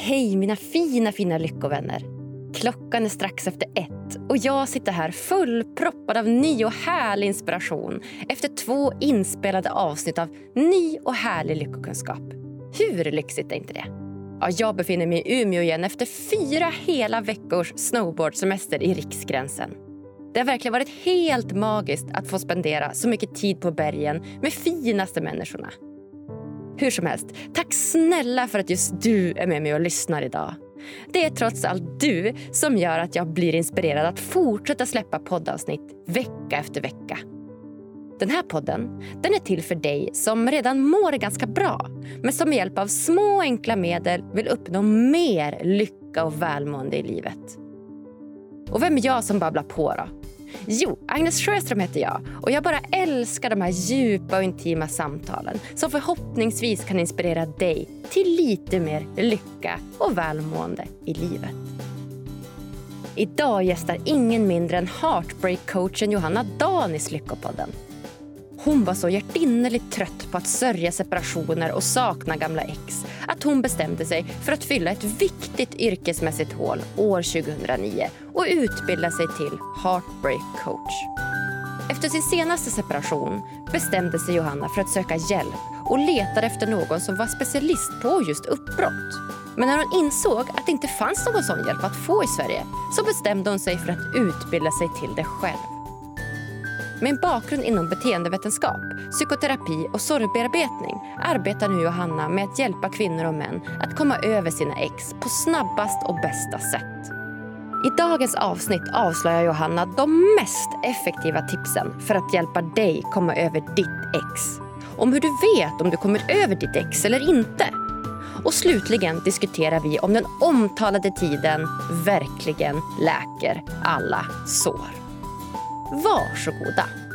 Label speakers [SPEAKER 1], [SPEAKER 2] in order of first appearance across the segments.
[SPEAKER 1] Hej mina fina, fina lyckovänner. Klockan är strax efter ett och jag sitter här fullproppad av ny och härlig inspiration efter två inspelade avsnitt av ny och härlig lyckokunskap. Hur lyxigt är inte det? Ja, jag befinner mig i Umeå igen efter fyra hela veckors snowboardsemester i Riksgränsen. Det har verkligen varit helt magiskt att få spendera så mycket tid på bergen med finaste människorna. Hur som helst, tack snälla för att just du är med mig och lyssnar idag. Det är trots allt du som gör att jag blir inspirerad att fortsätta släppa poddavsnitt vecka efter vecka. Den här podden den är till för dig som redan mår ganska bra men som med hjälp av små enkla medel vill uppnå mer lycka och välmående i livet. Och vem är jag som babblar på då? Jo, Agnes Sjöström heter jag och jag bara älskar de här djupa och intima samtalen som förhoppningsvis kan inspirera dig till lite mer lycka och välmående i livet. Idag gästar ingen mindre än heartbreak-coachen Johanna Danis Lyckopodden. Hon var så hjärtinnerligt trött på att sörja separationer och sakna gamla ex att hon bestämde sig för att fylla ett viktigt yrkesmässigt hål år 2009 och utbilda sig till heartbreak coach. Efter sin senaste separation bestämde sig Johanna för att söka hjälp och letade efter någon som var specialist på just uppbrott. Men när hon insåg att det inte fanns någon sån hjälp att få i Sverige så bestämde hon sig för att utbilda sig till det själv. Med en bakgrund inom beteendevetenskap, psykoterapi och sorgbearbetning arbetar nu Johanna med att hjälpa kvinnor och män att komma över sina ex på snabbast och bästa sätt. I dagens avsnitt avslöjar Johanna de mest effektiva tipsen för att hjälpa dig komma över ditt ex. Om hur du vet om du kommer över ditt ex eller inte. Och slutligen diskuterar vi om den omtalade tiden verkligen läker alla sår. vào sự.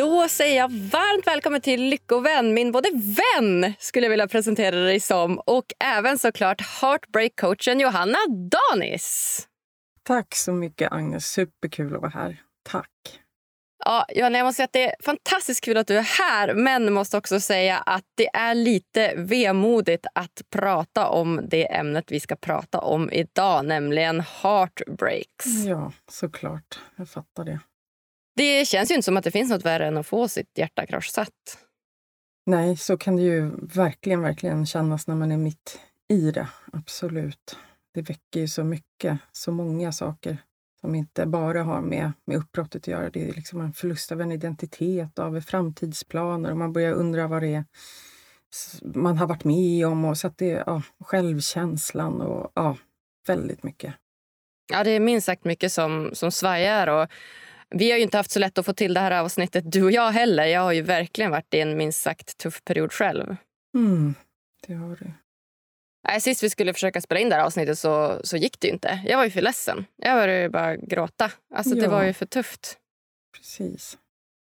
[SPEAKER 1] Då säger jag varmt välkommen till Lyckovän, min både vän skulle jag vilja presentera dig som och även såklart heartbreak-coachen Johanna Danis.
[SPEAKER 2] Tack så mycket Agnes, superkul att vara här. Tack.
[SPEAKER 1] Ja, Johanna, jag måste säga att det är fantastiskt kul att du är här men måste också säga att det är lite vemodigt att prata om det ämnet vi ska prata om idag, nämligen heartbreaks.
[SPEAKER 2] Ja, såklart. Jag fattar det.
[SPEAKER 1] Det känns ju inte som att det finns något värre än att få sitt hjärta krossat.
[SPEAKER 2] Nej, så kan det ju verkligen, verkligen kännas när man är mitt i det. Absolut. Det väcker ju så mycket, så många saker som inte bara har med, med uppbrottet att göra. Det är liksom en förlust av en identitet, av framtidsplaner och man börjar undra vad det är man har varit med om. Och så att det, ja, självkänslan och ja, väldigt mycket.
[SPEAKER 1] Ja, det är minst sagt mycket som, som svajar. Och vi har ju inte haft så lätt att få till det här avsnittet, du och jag heller. Jag har ju verkligen varit i en minst sagt tuff period själv.
[SPEAKER 2] Mm, det har du.
[SPEAKER 1] Nej, sist vi skulle försöka spela in det här avsnittet så, så gick det inte. Jag var ju för ledsen. Jag började bara gråta. Alltså, ja. Det var ju för tufft.
[SPEAKER 2] Precis.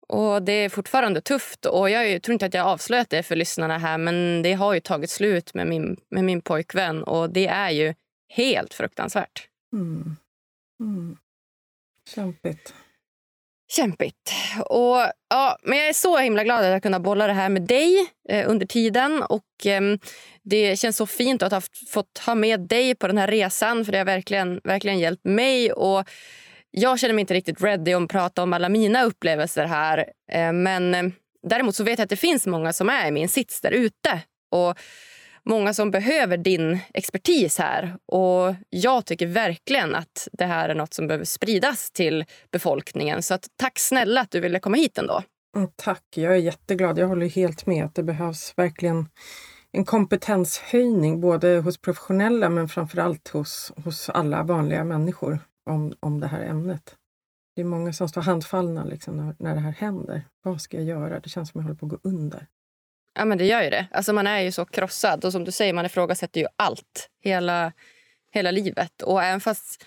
[SPEAKER 1] Och Det är fortfarande tufft. Och Jag tror inte att jag avslöjat det för lyssnarna här men det har ju tagit slut med min, med min pojkvän och det är ju helt fruktansvärt.
[SPEAKER 2] Mm. Mm. Kämpigt
[SPEAKER 1] kämpigt. Och, ja, men jag är så himla glad att jag kunnat bolla det här med dig eh, under tiden. Och eh, Det känns så fint att ha haft, fått ha med dig på den här resan för det har verkligen, verkligen hjälpt mig. Och jag känner mig inte riktigt ready att prata om alla mina upplevelser här. Eh, men eh, däremot så vet jag att det finns många som är i min sits där ute. Och många som behöver din expertis här. Och Jag tycker verkligen att det här är något som behöver spridas till befolkningen. Så att, tack snälla att du ville komma hit ändå.
[SPEAKER 2] Tack, jag är jätteglad. Jag håller helt med att det behövs verkligen en kompetenshöjning både hos professionella men framförallt hos, hos alla vanliga människor om, om det här ämnet. Det är många som står handfallna liksom när, när det här händer. Vad ska jag göra? Det känns som att jag håller på att gå under.
[SPEAKER 1] Ja, men det gör ju det. Alltså, man är ju så krossad. Och som du säger, man ifrågasätter ju allt. Hela, hela livet. Och även fast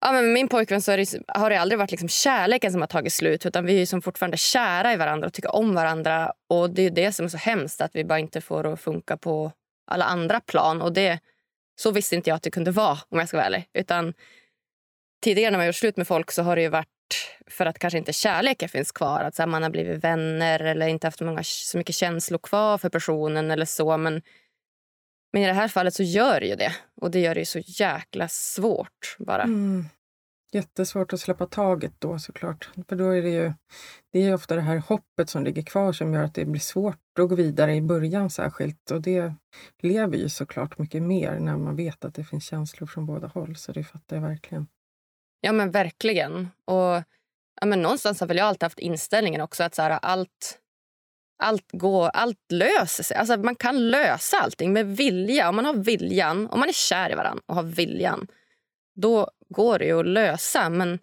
[SPEAKER 1] Ja, men med min pojkvän så det, har det aldrig varit liksom kärleken som har tagit slut. Utan Vi är som fortfarande kära i varandra och tycker om varandra. Och Det är det som är så hemskt, att vi bara inte får att funka på alla andra plan. Och det, Så visste inte jag att det kunde vara, om jag ska vara ärlig. Utan tidigare när man gjort slut med folk så har det varit för att kanske inte kärleken finns kvar. Att så här, man har blivit vänner eller inte haft många, så mycket känslor kvar för personen. eller så. Men, men i det här fallet så gör det ju det. Och det gör det ju så jäkla svårt bara.
[SPEAKER 2] Mm. Jättesvårt att släppa taget då såklart. För då är det ju det är ofta det här hoppet som ligger kvar som gör att det blir svårt att gå vidare i början särskilt. Och det lever ju såklart mycket mer när man vet att det finns känslor från båda håll. Så det fattar jag verkligen.
[SPEAKER 1] Ja men verkligen. Och ja, men någonstans har väl jag alltid haft inställningen också att så här, allt, allt, går, allt löser sig. Alltså, man kan lösa allting med vilja. Om man har viljan, om man är kär i varandra och har viljan, då går det ju att lösa. Men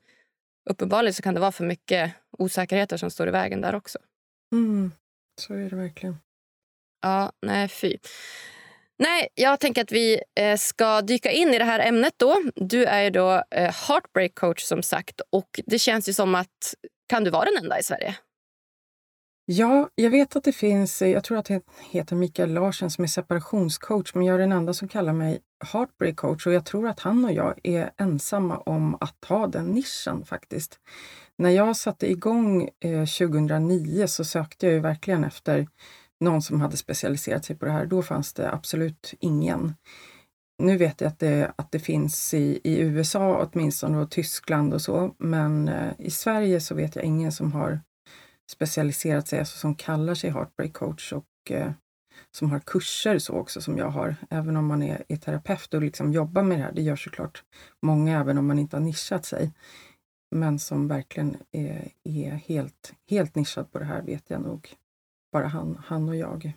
[SPEAKER 1] uppenbarligen så kan det vara för mycket osäkerheter som står i vägen där också.
[SPEAKER 2] Mm, så är det verkligen.
[SPEAKER 1] Ja, nej fy. Nej, jag tänker att vi eh, ska dyka in i det här ämnet. då. Du är ju då eh, heartbreak coach som sagt. Och det känns ju som att kan du vara den enda i Sverige?
[SPEAKER 2] Ja, jag vet att det finns, eh, jag tror att det heter Mikael Larsen som är separationscoach, men jag är den enda som kallar mig heartbreak coach och jag tror att han och jag är ensamma om att ha den nischen faktiskt. När jag satte igång eh, 2009 så sökte jag ju verkligen efter någon som hade specialiserat sig på det här. Då fanns det absolut ingen. Nu vet jag att det, att det finns i, i USA åtminstone och Tyskland och så, men eh, i Sverige så vet jag ingen som har specialiserat sig, alltså som kallar sig heartbreak coach och eh, som har kurser så också som jag har. Även om man är, är terapeut och liksom jobbar med det här. Det gör såklart många även om man inte har nischat sig. Men som verkligen är, är helt, helt nischad på det här vet jag nog bara han, han och jag.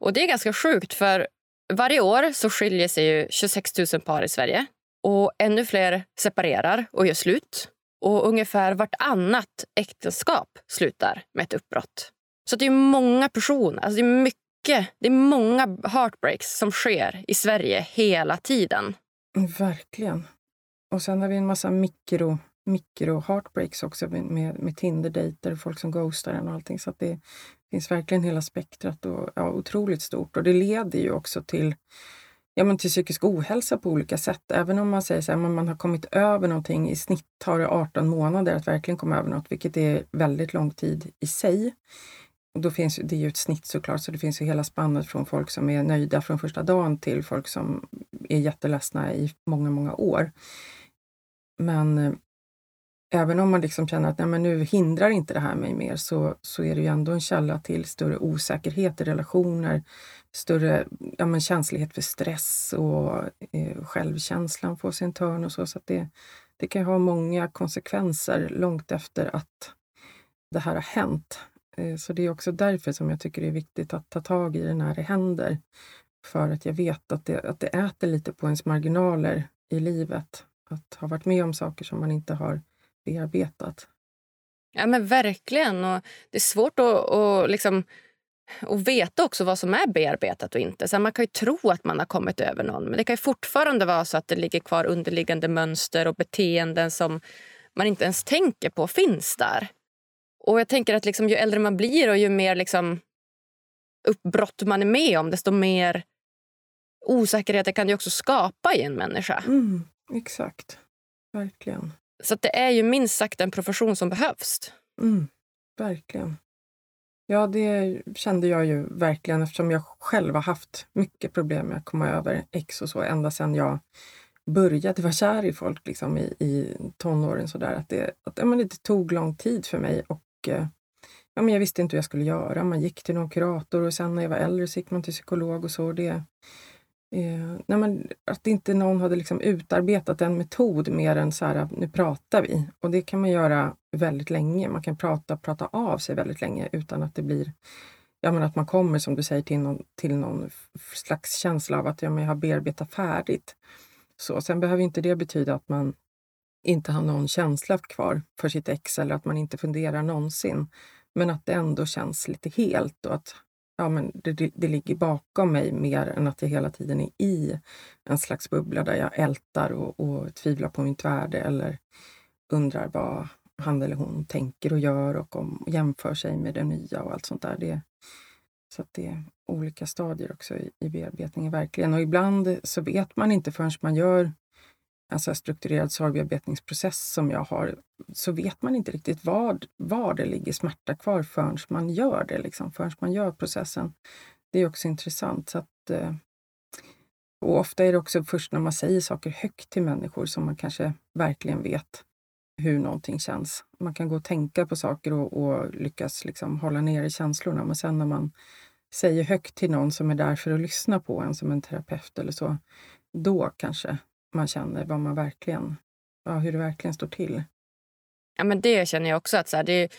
[SPEAKER 1] Och det är ganska sjukt för varje år så skiljer sig ju 26 000 par i Sverige och ännu fler separerar och gör slut. Och ungefär vartannat äktenskap slutar med ett uppbrott. Så det är många personer, alltså det är mycket, det är många heartbreaks som sker i Sverige hela tiden.
[SPEAKER 2] Verkligen. Och sen har vi en massa mikro, mikro heartbreaks också med, med Tinder-dejter, folk som ghostar en och allting. Så att det finns verkligen hela spektrat och ja, otroligt stort. Och det leder ju också till ja, men till psykisk ohälsa på olika sätt. Även om man säger att man har kommit över någonting. I snitt tar det 18 månader att verkligen komma över något, vilket är väldigt lång tid i sig. Och då finns, det är ju ett snitt såklart, så det finns ju hela spannet från folk som är nöjda från första dagen till folk som är jätteledsna i många, många år. Men eh, även om man liksom känner att nej, men nu hindrar inte det här mig mer så, så är det ju ändå en källa till större osäkerhet i relationer, större ja, men känslighet för stress och eh, självkänslan får sin törn och så. Så det, det kan ha många konsekvenser långt efter att det här har hänt. Eh, så det är också därför som jag tycker det är viktigt att ta tag i det när det händer. För att jag vet att det, att det äter lite på ens marginaler i livet. Att ha varit med om saker som man inte har bearbetat.
[SPEAKER 1] Ja men verkligen. Och det är svårt att, att, liksom, att veta också vad som är bearbetat och inte. Så man kan ju tro att man har kommit över någon men det kan fortfarande vara så att det ligger kvar underliggande mönster och beteenden som man inte ens tänker på finns där. Och jag tänker att liksom, ju äldre man blir och ju mer liksom, uppbrott man är med om desto mer osäkerheter kan det också skapa i en människa.
[SPEAKER 2] Mm, exakt. Verkligen.
[SPEAKER 1] Så det är ju minst sagt en profession som behövs.
[SPEAKER 2] Mm, verkligen. Ja, det kände jag ju verkligen eftersom jag själv har haft mycket problem med att komma över ex och så ända sedan jag började vara kär i folk liksom, i, i tonåren. Så där, att det, att, ja, men det tog lång tid för mig och eh, ja, men jag visste inte hur jag skulle göra. Man gick till någon kurator och sen när jag var äldre så gick man till psykolog och så. Det, Eh, nej men, att inte någon hade liksom utarbetat en metod mer än så här, nu pratar vi. Och det kan man göra väldigt länge. Man kan prata, prata av sig väldigt länge utan att det blir ja, men att man kommer, som du säger, till någon, till någon slags känsla av att ja, men jag har bearbetat färdigt. Så, sen behöver inte det betyda att man inte har någon känsla kvar för sitt ex eller att man inte funderar någonsin. Men att det ändå känns lite helt och att ja, men det, det ligger bakom mig mer än att jag hela tiden är i en slags bubbla där jag ältar och, och tvivlar på mitt värde eller undrar vad han eller hon tänker och gör och, om, och jämför sig med det nya och allt sånt där. Det, så att det är olika stadier också i, i bearbetningen, verkligen. Och ibland så vet man inte förrän man gör Alltså en strukturerad sorgbearbetningsprocess som jag har, så vet man inte riktigt var, var det ligger smärta kvar förrän man gör det, liksom, förrän man gör processen. Det är också intressant. Så att, eh, och ofta är det också först när man säger saker högt till människor som man kanske verkligen vet hur någonting känns. Man kan gå och tänka på saker och, och lyckas liksom hålla nere känslorna, men sen när man säger högt till någon som är där för att lyssna på en, som en terapeut eller så, då kanske man känner vad man verkligen, ja, hur det verkligen står till.
[SPEAKER 1] Ja, men det känner jag också. att så här, det,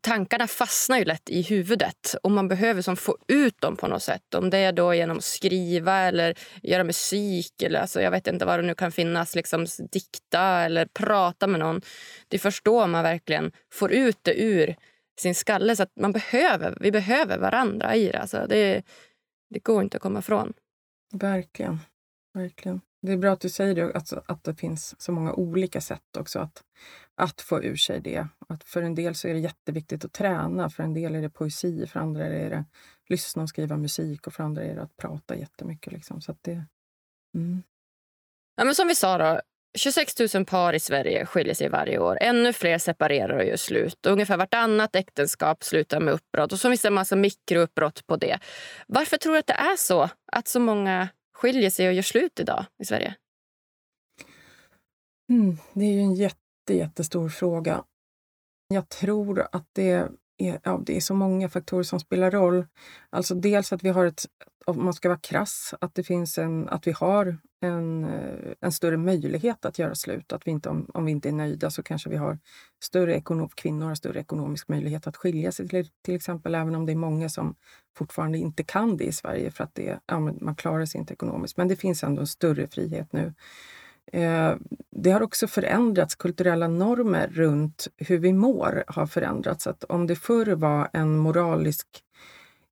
[SPEAKER 1] Tankarna fastnar ju lätt i huvudet och man behöver som få ut dem på något sätt. Om det är då genom att skriva eller göra musik eller alltså, jag vet inte vad det nu kan finnas. Liksom, dikta eller prata med någon. Det är först då man verkligen får ut det ur sin skalle. Så att man behöver, vi behöver varandra i det. Alltså, det. Det går inte att komma ifrån.
[SPEAKER 2] Verkligen. Verkligen. Det är bra att du säger det, att, att det finns så många olika sätt också att, att få ur sig det. Att för en del så är det jätteviktigt att träna, för en del är det poesi, för andra är det lyssna och skriva musik och för andra är det att prata jättemycket. Liksom. Så det,
[SPEAKER 1] mm. ja, men som vi sa, då, 26 000 par i Sverige skiljer sig varje år. Ännu fler separerar och gör slut. Ungefär vartannat äktenskap slutar med uppbrott. Och så finns det en massa mikrouppbrott på det. Varför tror du att det är så? Att så många skiljer sig och gör slut idag i Sverige?
[SPEAKER 2] Mm, det är ju en jätte, jättestor fråga. Jag tror att det är, ja, det är så många faktorer som spelar roll. Alltså dels att vi har ett, om man ska vara krass, att, det finns en, att vi har en, eh, en större möjlighet att göra slut. Att vi inte, om, om vi inte är nöjda så kanske vi har större ekonom, kvinnor har större ekonomisk möjlighet att skilja sig till, till exempel, även om det är många som fortfarande inte kan det i Sverige för att det, ja, man klarar sig inte ekonomiskt. Men det finns ändå en större frihet nu. Eh, det har också förändrats, kulturella normer runt hur vi mår har förändrats. Att om det förr var en moralisk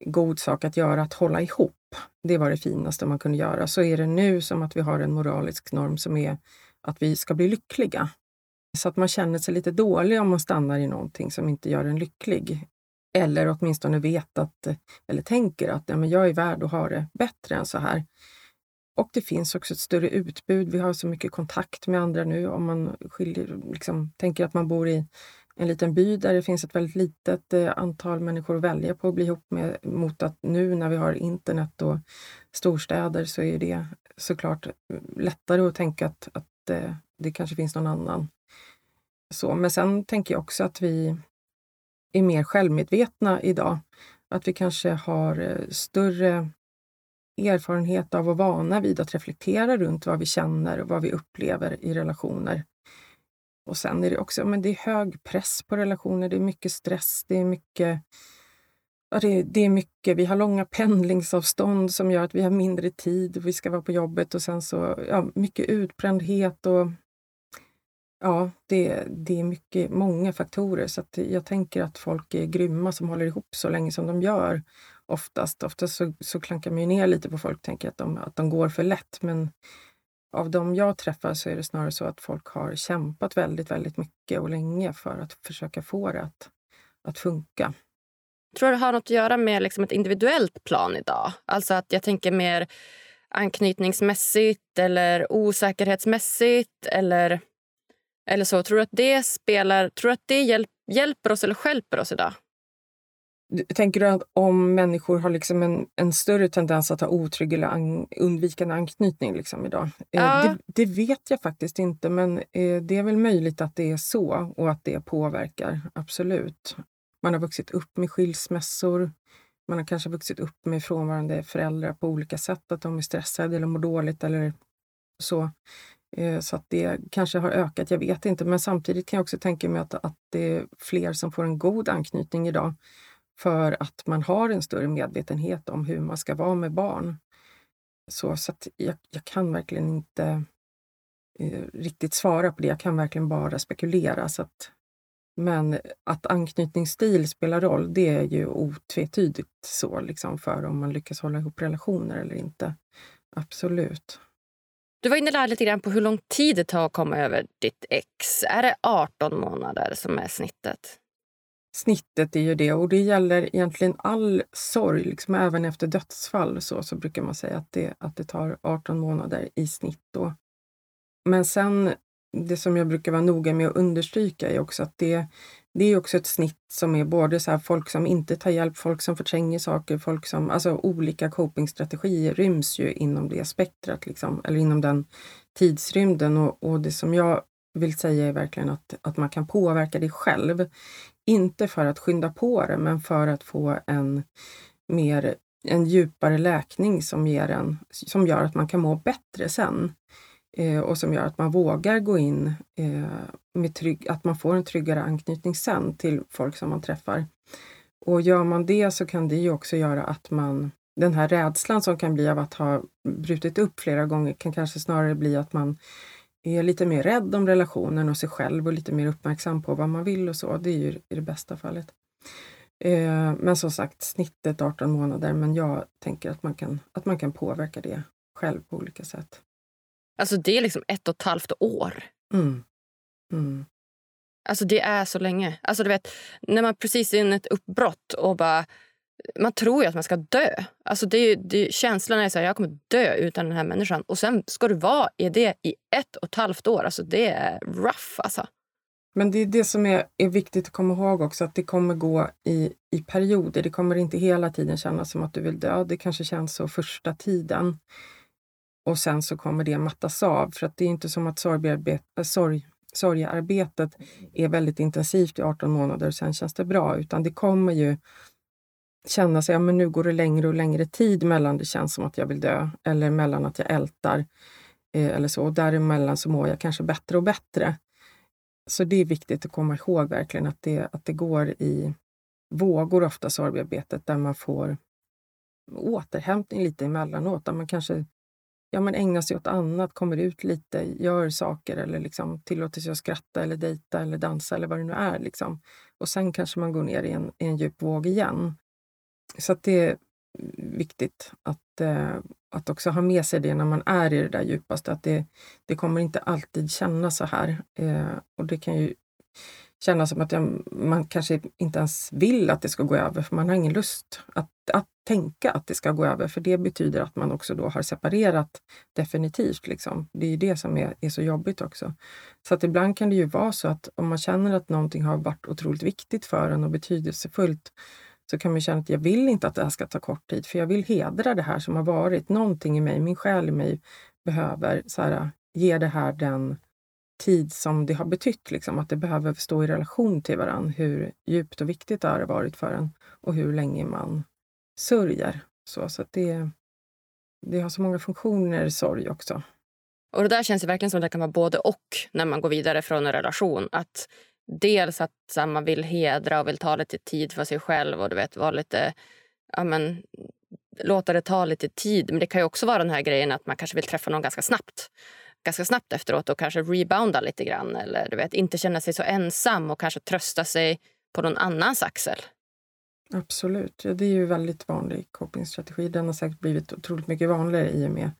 [SPEAKER 2] god sak att göra att hålla ihop, det var det finaste man kunde göra, så är det nu som att vi har en moralisk norm som är att vi ska bli lyckliga. Så att man känner sig lite dålig om man stannar i någonting som inte gör en lycklig. Eller åtminstone vet att, eller tänker att ja, men jag är värd att ha det bättre än så här. Och det finns också ett större utbud. Vi har så mycket kontakt med andra nu. Om man skiljer, liksom, tänker att man bor i en liten by där det finns ett väldigt litet eh, antal människor att välja på att bli ihop med mot att nu när vi har internet och storstäder så är det såklart lättare att tänka att, att eh, det kanske finns någon annan. Så, men sen tänker jag också att vi är mer självmedvetna idag. Att vi kanske har eh, större erfarenhet av och vana vid att reflektera runt vad vi känner och vad vi upplever i relationer. Och sen är det också men det är hög press på relationer, det är mycket stress, det är mycket Ja, det, det, är mycket. Vi har långa pendlingsavstånd som gör att vi har mindre tid. Vi ska vara på jobbet och sen så ja, mycket utbrändhet och ja, det, det är mycket, många faktorer. Så jag tänker att folk är grymma som håller ihop så länge som de gör oftast. Oftast så, så klankar man ju ner lite på folk och tänker att de, att de går för lätt. Men av de jag träffar så är det snarare så att folk har kämpat väldigt, väldigt mycket och länge för att försöka få det att, att funka.
[SPEAKER 1] Tror du det har något att göra med liksom ett individuellt plan idag? Alltså att jag tänker mer anknytningsmässigt eller osäkerhetsmässigt eller, eller så. Tror du att det spelar, tror du att det hjälp, hjälper oss eller skälper oss idag?
[SPEAKER 2] Tänker du att om människor har liksom en, en större tendens att ha otrygg eller an, undvikande anknytning liksom idag? Eh, ja. Det, det, vet jag faktiskt inte, men eh, det är väl möjligt att det är så och att det påverkar, absolut. Man har vuxit upp med skilsmässor. Man har kanske vuxit upp med frånvarande föräldrar på olika sätt, att de är stressade eller mår dåligt eller så. Eh, så att det kanske har ökat, jag vet inte. Men samtidigt kan jag också tänka mig att, att det är fler som får en god anknytning idag för att man har en större medvetenhet om hur man ska vara med barn. Så, så jag, jag, kan verkligen inte eh, riktigt svara på det. Jag kan verkligen bara spekulera. Så att Men att anknytningsstil spelar roll, det är ju otvetydigt så liksom för om man lyckas hålla ihop relationer eller inte. Absolut.
[SPEAKER 1] Du var inne där lite grann på hur lång tid det tar att komma över ditt ex. Är det 18 månader som är snittet?
[SPEAKER 2] Snittet är ju det och det gäller egentligen all sorg, liksom även efter dödsfall så, så brukar man säga att det, att det tar 18 månader i snitt. Då. Men sen, det som jag brukar vara noga med att understryka är också att det, det är också ett snitt som är både så folk som inte tar hjälp, folk som förtränger saker, folk som, alltså olika copingstrategier ryms ju inom det spektrat, liksom, eller inom den tidsrymden. Och, och det som jag vill säga är verkligen att, att man kan påverka det själv. Inte för att skynda på det, men för att få en mer en djupare läkning som, ger en, som gör att man kan må bättre sen. Eh, och som gör att man vågar gå in eh, med trygg, att man får en tryggare anknytning sen till folk som man träffar. Och gör man det så kan det ju också göra att man, den här rädslan som kan bli av att ha brutit upp flera gånger kan kanske snarare bli att man är lite mer rädd om relationen och sig själv och lite mer uppmärksam på vad man vill och så. Det är ju i det bästa fallet. Eh, men som sagt, snittet 18 månader, men jag tänker att man kan, att man kan påverka det själv på olika sätt.
[SPEAKER 1] Alltså det är liksom ett och ett halvt år.
[SPEAKER 2] Mm. Mm.
[SPEAKER 1] Alltså det är så länge. Alltså du vet, när man precis är inne i ett uppbrott och bara... Man tror ju att man ska dö. Alltså det, det, känslan är att jag kommer dö utan den här människan. Och sen ska du vara i det i ett och ett halvt år. Alltså det är rough alltså.
[SPEAKER 2] Men det är det som är, är viktigt att komma ihåg också, att det kommer gå i, i perioder. Det kommer inte hela tiden kännas som att du vill dö. Det kanske känns så första tiden. Och sen så kommer det mattas av. För att det är inte som att äh, sorg, sorgearbetet är väldigt intensivt i 18 månader och sen känns det bra. Utan det kommer ju kännas, ja men nu går det längre och längre tid mellan det känns som att jag vill dö eller mellan att jag ältar. Eh, eller så. Och däremellan så mår jag kanske bättre och bättre. Så det är viktigt att komma ihåg verkligen att det, att det går i vågor ofta sorgbearbetet, där man får återhämtning lite emellanåt. Där man kanske ja, men ägnar sig åt annat, kommer ut lite, gör saker eller liksom tillåter sig att skratta eller dejta eller dansa eller vad det nu är. Liksom. Och sen kanske man går ner i en, i en djup våg igen. Så det är viktigt att, eh, att också ha med sig det när man är i det där djupaste. Att det, det kommer inte alltid kännas så här. Eh, och det kan ju kännas som att jag, man kanske inte ens vill att det ska gå över, för man har ingen lust att, att tänka att det ska gå över, för det betyder att man också då har separerat definitivt. Liksom. Det är det som är, är så jobbigt också. Så att ibland kan det ju vara så att om man känner att någonting har varit otroligt viktigt för en och betydelsefullt, så kan man känna att jag vill inte att det här ska ta kort tid, för jag vill hedra det här som har varit. Någonting i mig, min själ i mig, behöver så här, ge det här den tid som det har betytt. Liksom, att det behöver stå i relation till varandra. Hur djupt och viktigt det har varit för en och hur länge man sörjer. Så, så det, det har så många funktioner, sorg också.
[SPEAKER 1] Och Det där känns verkligen som att det kan vara både och när man går vidare från en relation. Att Dels att här, man vill hedra och vill ta lite tid för sig själv och du vet, vara lite... Ja, men, låta det ta lite tid. Men det kan också vara den här grejen att man kanske vill träffa någon ganska snabbt ganska snabbt efteråt och kanske rebounda lite grann. Eller du vet, inte känna sig så ensam och kanske trösta sig på någon annans axel.
[SPEAKER 2] Absolut. Ja, det är ju väldigt vanlig copingstrategi. Den har säkert blivit otroligt mycket vanligare i och med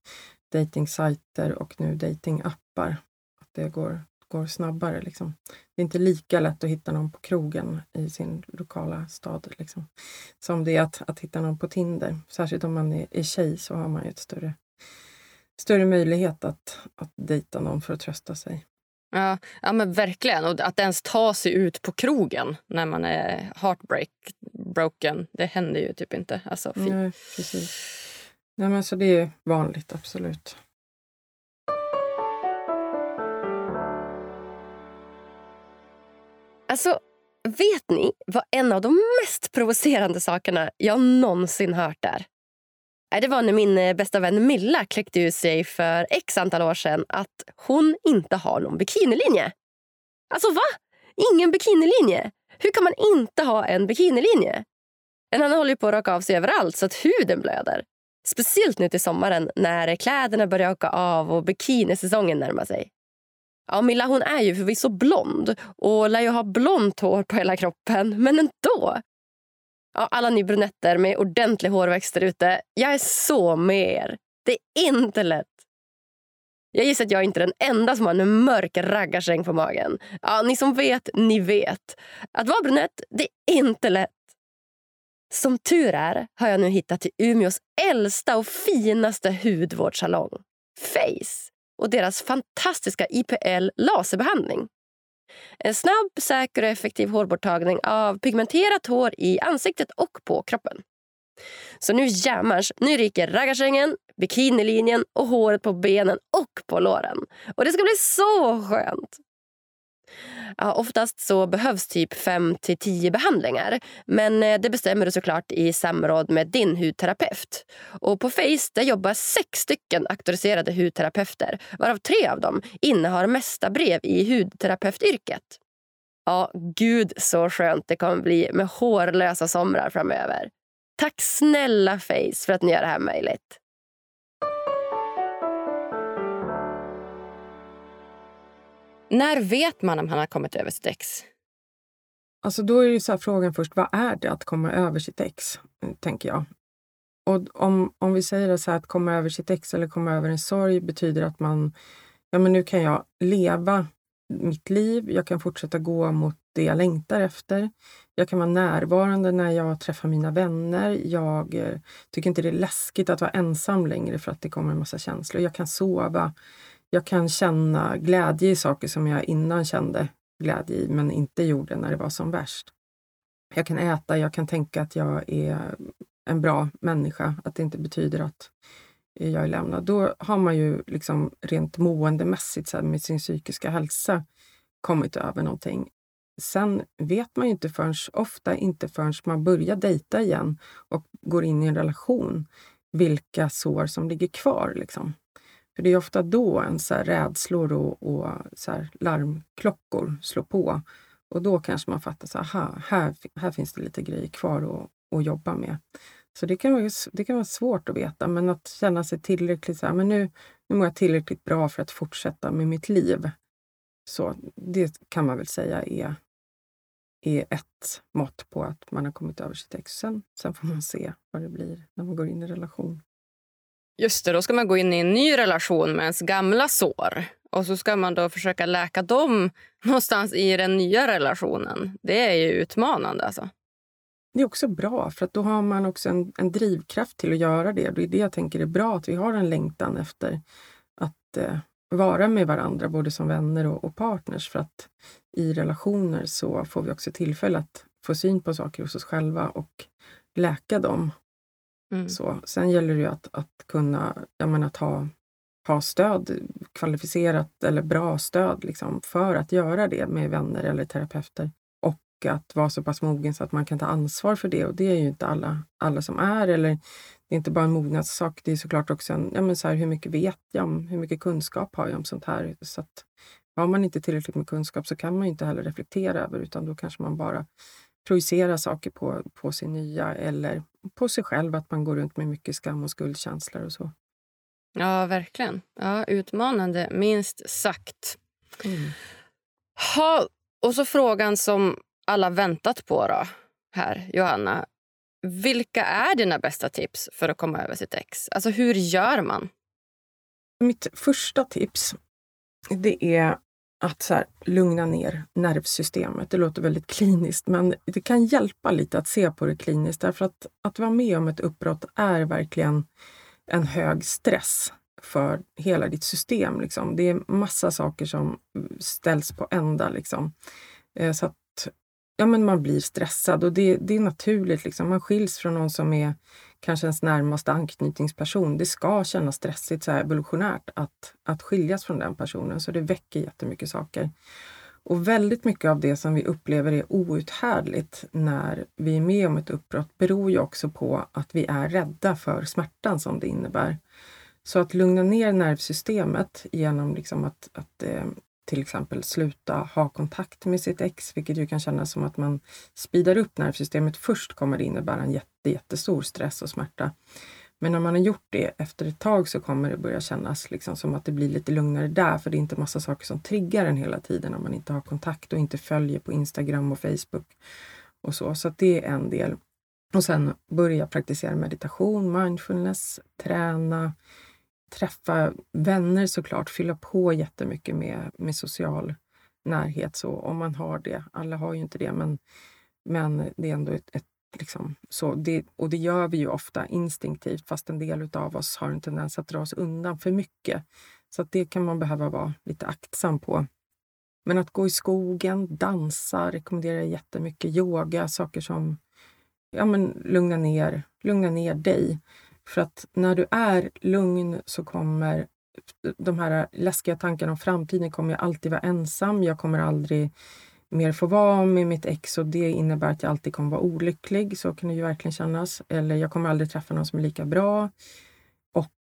[SPEAKER 2] dejtingsajter och nu datingappar. Att det går, går snabbare. Liksom. Det är inte lika lätt att hitta någon på krogen i sin lokala stad liksom. som det är att, att hitta någon på Tinder. Särskilt om man är, är tjej så har man ju ett större större möjlighet att, att dejta någon för att trösta sig.
[SPEAKER 1] Ja, ja men verkligen. Och att ens ta sig ut på krogen när man är heartbreak broken, det händer ju typ inte. Alltså,
[SPEAKER 2] Nej, precis. Nej, men så det är vanligt, absolut.
[SPEAKER 3] Alltså, vet ni vad en av de mest provocerande sakerna jag någonsin hört är? Äh, det var när min eh, bästa vän Milla kläckte ut sig för x antal år sedan att hon inte har någon bikinilinje. Alltså va? Ingen bikinilinje? Hur kan man inte ha en bikinilinje? En annan håller på att raka av sig överallt så att huden blöder. Speciellt nu till sommaren när kläderna börjar åka av och bikinisäsongen närmar sig. Ja, Milla hon är ju förvisso blond och lär ju ha blont hår på hela kroppen, men ändå. Ja, alla ni brunetter med ordentlig hårväxt ute, jag är så med er. Det är inte lätt. Jag gissar att jag inte är den enda som har en mörk raggarsäng på magen. Ja, ni som vet, ni vet. Att vara brunett, det är inte lätt. Som tur är har jag nu hittat till Umeås äldsta och finaste hudvårdssalong, Face och deras fantastiska IPL laserbehandling. En snabb, säker och effektiv hårborttagning av pigmenterat hår i ansiktet och på kroppen. Så nu jämmars, nu ryker raggarsängen, bikinilinjen och håret på benen och på låren. Och det ska bli så skönt! Ja, oftast så behövs typ 5 till 10 behandlingar. Men eh, det bestämmer du såklart i samråd med din hudterapeut. Och på Face där jobbar sex stycken auktoriserade hudterapeuter varav tre av dem innehar mesta brev i hudterapeutyrket. Ja, gud så skönt det kommer bli med hårlösa somrar framöver. Tack snälla Face för att ni gör det här möjligt.
[SPEAKER 1] När vet man om han har kommit över sitt ex?
[SPEAKER 2] Alltså då är ju så frågan först, vad är det att komma över sitt ex? Tänker jag. Och om, om vi säger så här, att komma över sitt ex eller komma över en sorg betyder att man, ja men nu kan jag leva mitt liv, jag kan fortsätta gå mot det jag längtar efter. Jag kan vara närvarande när jag träffar mina vänner. Jag eh, tycker inte det är läskigt att vara ensam längre för att det kommer en massa känslor. Jag kan sova. Jag kan känna glädje i saker som jag innan kände glädje i men inte gjorde när det var som värst. Jag kan äta, jag kan tänka att jag är en bra människa, att det inte betyder att jag är lämnad. Då har man ju liksom rent måendemässigt så här, med sin psykiska hälsa kommit över någonting. Sen vet man ju inte förrän, ofta inte förrän man börjar dejta igen och går in i en relation vilka sår som ligger kvar. Liksom. För det är ofta då en så här rädslor och, och så här larmklockor slår på. Och då kanske man fattar så aha, här, här finns det lite grejer kvar att, att jobba med. Så det kan, vara, det kan vara svårt att veta, men att känna sig tillräckligt så här, men nu, nu mår jag tillräckligt bra för att fortsätta med mitt liv. Så det kan man väl säga är, är ett mått på att man har kommit över sitt ex. Sen, sen får man se vad det blir när man går in i relation.
[SPEAKER 1] Just det, då ska man gå in i en ny relation med ens gamla sår. Och så ska man då försöka läka dem någonstans i den nya relationen. Det är ju utmanande. Alltså.
[SPEAKER 2] Det är också bra, för att då har man också en, en drivkraft till att göra det. Det är det jag tänker är bra, att vi har en längtan efter att eh, vara med varandra, både som vänner och, och, partners. För att i relationer så får vi också tillfälle att få syn på saker hos oss själva och läka dem Mm. Så, sen gäller det ju att, att kunna jag menar, att ha, ha stöd, kvalificerat eller bra stöd liksom, för att göra det med vänner eller terapeuter. Och att vara så pass mogen så att man kan ta ansvar för det. Och det är ju inte alla, alla som är. Eller det är inte bara en mognadssak, det är såklart också en, ja, men så här, hur mycket vet jag om, hur mycket kunskap har jag om sånt här? Så att, har man inte tillräckligt med kunskap så kan man inte heller reflektera över utan då kanske man bara projicerar saker på, på sin nya eller på sig själv, att man går runt med mycket skam och skuldkänslor och så.
[SPEAKER 1] Ja, verkligen. Ja, utmanande, minst sagt. Mm. Ha, och så frågan som alla väntat på då, här, Johanna. Vilka är dina bästa tips för att komma över sitt ex? Alltså hur gör man?
[SPEAKER 2] Mitt första tips det är att så här, lugna ner nervsystemet. Det låter väldigt kliniskt, men det kan hjälpa lite att se på det kliniskt. Därför att, att vara med om ett uppbrott är verkligen en hög stress för hela ditt system. Liksom. Det är massa saker som ställs på ända. Liksom. Eh, så att ja, men man blir stressad och det, det är naturligt. Liksom. Man skiljs från någon som är kanske ens närmaste anknytningsperson. Det ska kännas stressigt så här evolutionärt att, att skiljas från den personen, så det väcker jättemycket saker. Och väldigt mycket av det som vi upplever är outhärdligt när vi är med om ett uppbrott beror ju också på att vi är rädda för smärtan som det innebär. Så att lugna ner nervsystemet genom liksom att, att eh, till exempel sluta ha kontakt med sitt ex, vilket ju kan kännas som att man speedar upp nervsystemet. Först kommer det innebära en jätte, jättestor stress och smärta. Men när man har gjort det efter ett tag så kommer det börja kännas liksom som att det blir lite lugnare där för det är inte massa saker som triggar en hela tiden om man inte har kontakt och inte följer på Instagram och Facebook och så. Så det är en del. Och sen börja praktisera meditation, mindfulness, träna, träffa vänner såklart, fylla på jättemycket med, med social närhet så om man har det. Alla har ju inte det men, men det är ändå ett, ett Liksom, så det, och det gör vi ju ofta instinktivt fast en del av oss har en tendens att dra oss undan för mycket. Så att det kan man behöva vara lite aktsam på. Men att gå i skogen, dansa rekommenderar jag jättemycket. Yoga, saker som ja, men lugna, ner, lugna ner dig. För att när du är lugn så kommer de här läskiga tankarna om framtiden kommer jag alltid vara ensam. Jag kommer aldrig mer få vara med mitt ex och det innebär att jag alltid kommer vara olycklig. Så kan det ju verkligen kännas. Eller jag kommer aldrig träffa någon som är lika bra.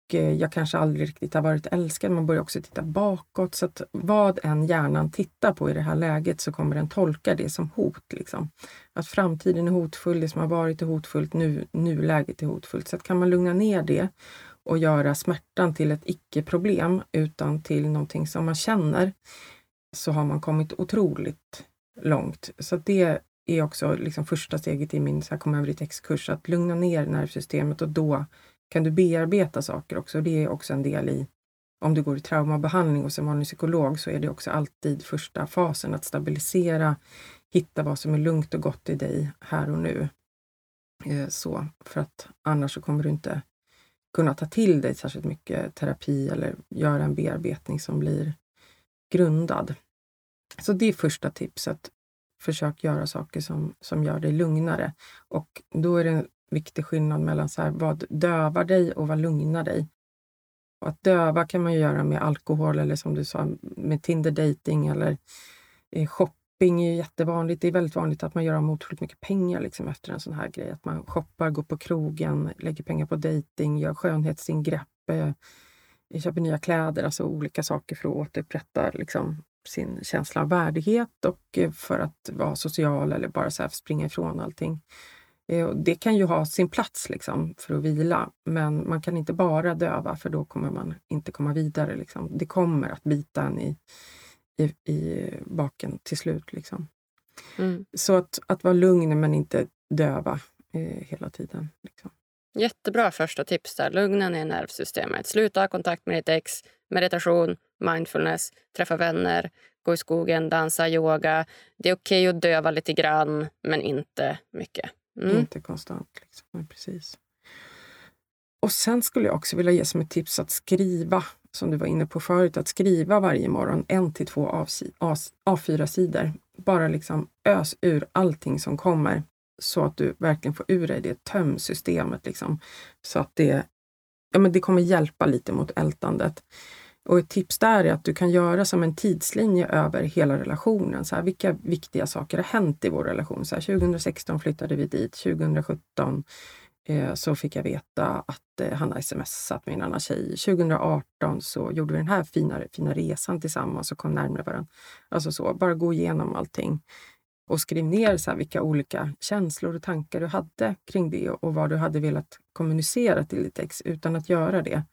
[SPEAKER 2] Och eh, jag kanske aldrig riktigt har varit älskad. Man börjar också titta bakåt. Så att vad än hjärnan tittar på i det här läget så kommer den tolka det som hot. Liksom. Att framtiden är hotfull, det som har varit är hotfullt, nu, nuläget är hotfullt. Så att kan man lugna ner det och göra smärtan till ett icke-problem utan till någonting som man känner så har man kommit otroligt långt. Så det är också liksom första steget i min så här, kom över i textkurs, att lugna ner nervsystemet och då kan du bearbeta saker också. Det är också en del i, om du går i traumabehandling och som vanlig psykolog så är det också alltid första fasen att stabilisera, hitta vad som är lugnt och gott i dig här och nu. Eh, så, för att annars så kommer du inte kunna ta till dig särskilt mycket terapi eller göra en bearbetning som blir grundad. Så det är första tipset. Försök göra saker som, som gör dig lugnare. Och då är det viktig skillnad mellan så här, vad dövar dig och vad lugnar dig. Och att döva kan man göra med alkohol eller som du sa med Tinder dating eller eh, shopping är jättevanligt. Det är väldigt vanligt att man gör av med otroligt mycket pengar liksom, efter en sån här grej. Att man shoppar, går på krogen, lägger pengar på dating, gör skönhetsingrepp, eh, köper nya kläder, alltså olika saker för att återupprätta liksom, sin känsla av värdighet och eh, för att vara social eller bara så springa ifrån allting. Eh, det kan ju ha sin plats liksom, för att vila, men man kan inte bara döva för då kommer man inte komma vidare. Liksom. Det kommer att bita en i, i, i baken till slut. Liksom. Mm. Så att, att vara lugn men inte döva eh, hela tiden. Liksom.
[SPEAKER 1] Jättebra första tips där. Lugna ner nervsystemet. Sluta ha kontakt med ditt ex. Meditation, mindfulness, träffa vänner, gå i skogen, dansa, yoga. Det är okej okay att döva lite grann, men inte mycket.
[SPEAKER 2] Mm. Inte konstant. Liksom. precis. Och sen skulle jag också vilja ge som ett tips att skriva, som du var inne på förut, att skriva varje morgon en till två A4-sidor. Bara liksom ös ur allting som kommer så att du verkligen får ur dig det. Töm systemet liksom. Så att det, ja, men det kommer hjälpa lite mot ältandet. Och ett tips där är att du kan göra som en tidslinje över hela relationen. Så här, vilka viktiga saker har hänt i vår relation? Så här, 2016 flyttade vi dit, 2017 eh, så fick jag veta att eh, han har smsat med en annan tjej. 2018 så gjorde vi den här fina, fina resan tillsammans och kom närmare varandra. Alltså så, bara gå igenom allting och skriv ner så vilka olika känslor och tankar du hade kring det och vad du hade velat kommunicera till ditt ex utan att göra det.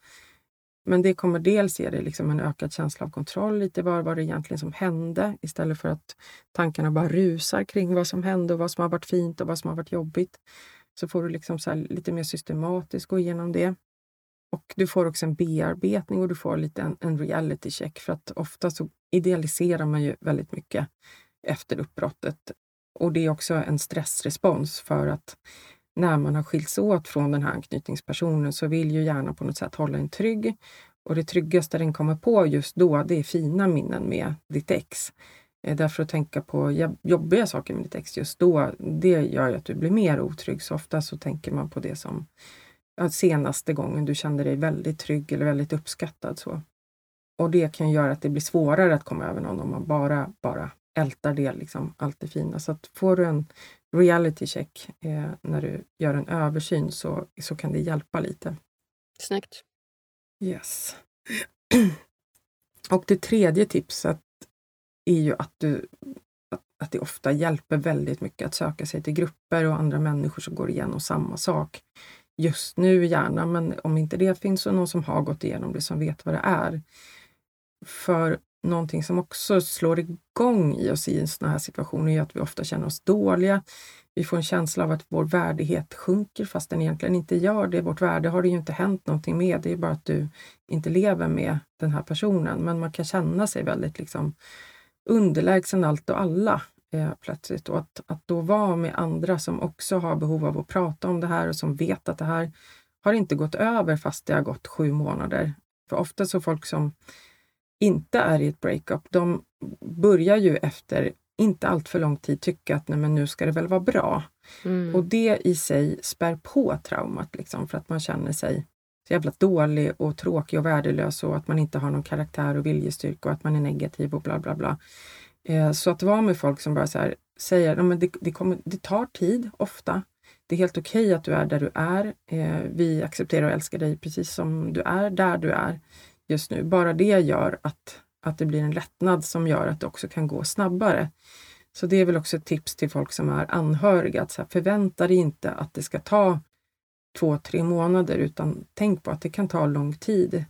[SPEAKER 2] Men det kommer dels ge dig liksom en ökad känsla av kontroll, lite vad var det egentligen som hände istället för att tankarna bara rusar kring vad som hände och vad som har varit fint och vad som har varit jobbigt. Så får du liksom så lite mer systematiskt gå igenom det. Och du får också en bearbetning och du får lite en, en reality check för att ofta så idealiserar man ju väldigt mycket efter uppbrottet. Och det är också en stressrespons för att när man har skilts åt från den här anknytningspersonen så vill ju gärna på något sätt hålla en trygg. Och det tryggaste den kommer på just då, det är fina minnen med ditt ex. Eh, därför att tänka på jobbiga saker med ditt ex just då, det gör ju att du blir mer otrygg. Så ofta så tänker man på det som senaste gången du kände dig väldigt trygg eller väldigt uppskattad. Så. Och det kan göra att det blir svårare att komma över någon om man bara, bara ältar det, liksom, allt det fina. Så att får du en reality check eh, när du gör en översyn så, så kan det hjälpa lite.
[SPEAKER 1] Snyggt.
[SPEAKER 2] Yes. Och det tredje tipset är ju att, du, att, att det ofta hjälper väldigt mycket att söka sig till grupper och andra människor som går igenom samma sak. just nu gärna, men om inte det finns så någon som har gått igenom det som vet vad det är. För någonting som också slår igång i oss i en sån här situation är att vi ofta känner oss dåliga. Vi får en känsla av att vår värdighet sjunker fast den egentligen inte gör det. Vårt värde har det ju inte hänt någonting med. Det är bara att du inte lever med den här personen. Men man kan känna sig väldigt liksom underlägsen allt och alla eh, plötsligt. Och att, att då vara med andra som också har behov av att prata om det här och som vet att det här har inte gått över fast det har gått sju månader. För ofta så folk som inte är i ett breakup, de börjar ju efter inte allt för lång tid tycka att nej, men nu ska det väl vara bra. Mm. Och det i sig spär på traumat liksom, för att man känner sig så jävla dålig och tråkig och värdelös och att man inte har någon karaktär och viljestyrka och att man är negativ och bla bla bla. Eh, så att vara med folk som bara så här, säger att det, det, det tar tid ofta. Det är helt okej okay att du är där du är. Eh, vi accepterar och älskar dig precis som du är, där du är just nu. Bara det gör att, att det blir en lättnad som gör att det också kan gå snabbare. Så det är väl också ett tips till folk som är anhöriga. Att så här, förvänta dig inte att det ska ta två, tre månader utan tänk på att det kan ta lång tid.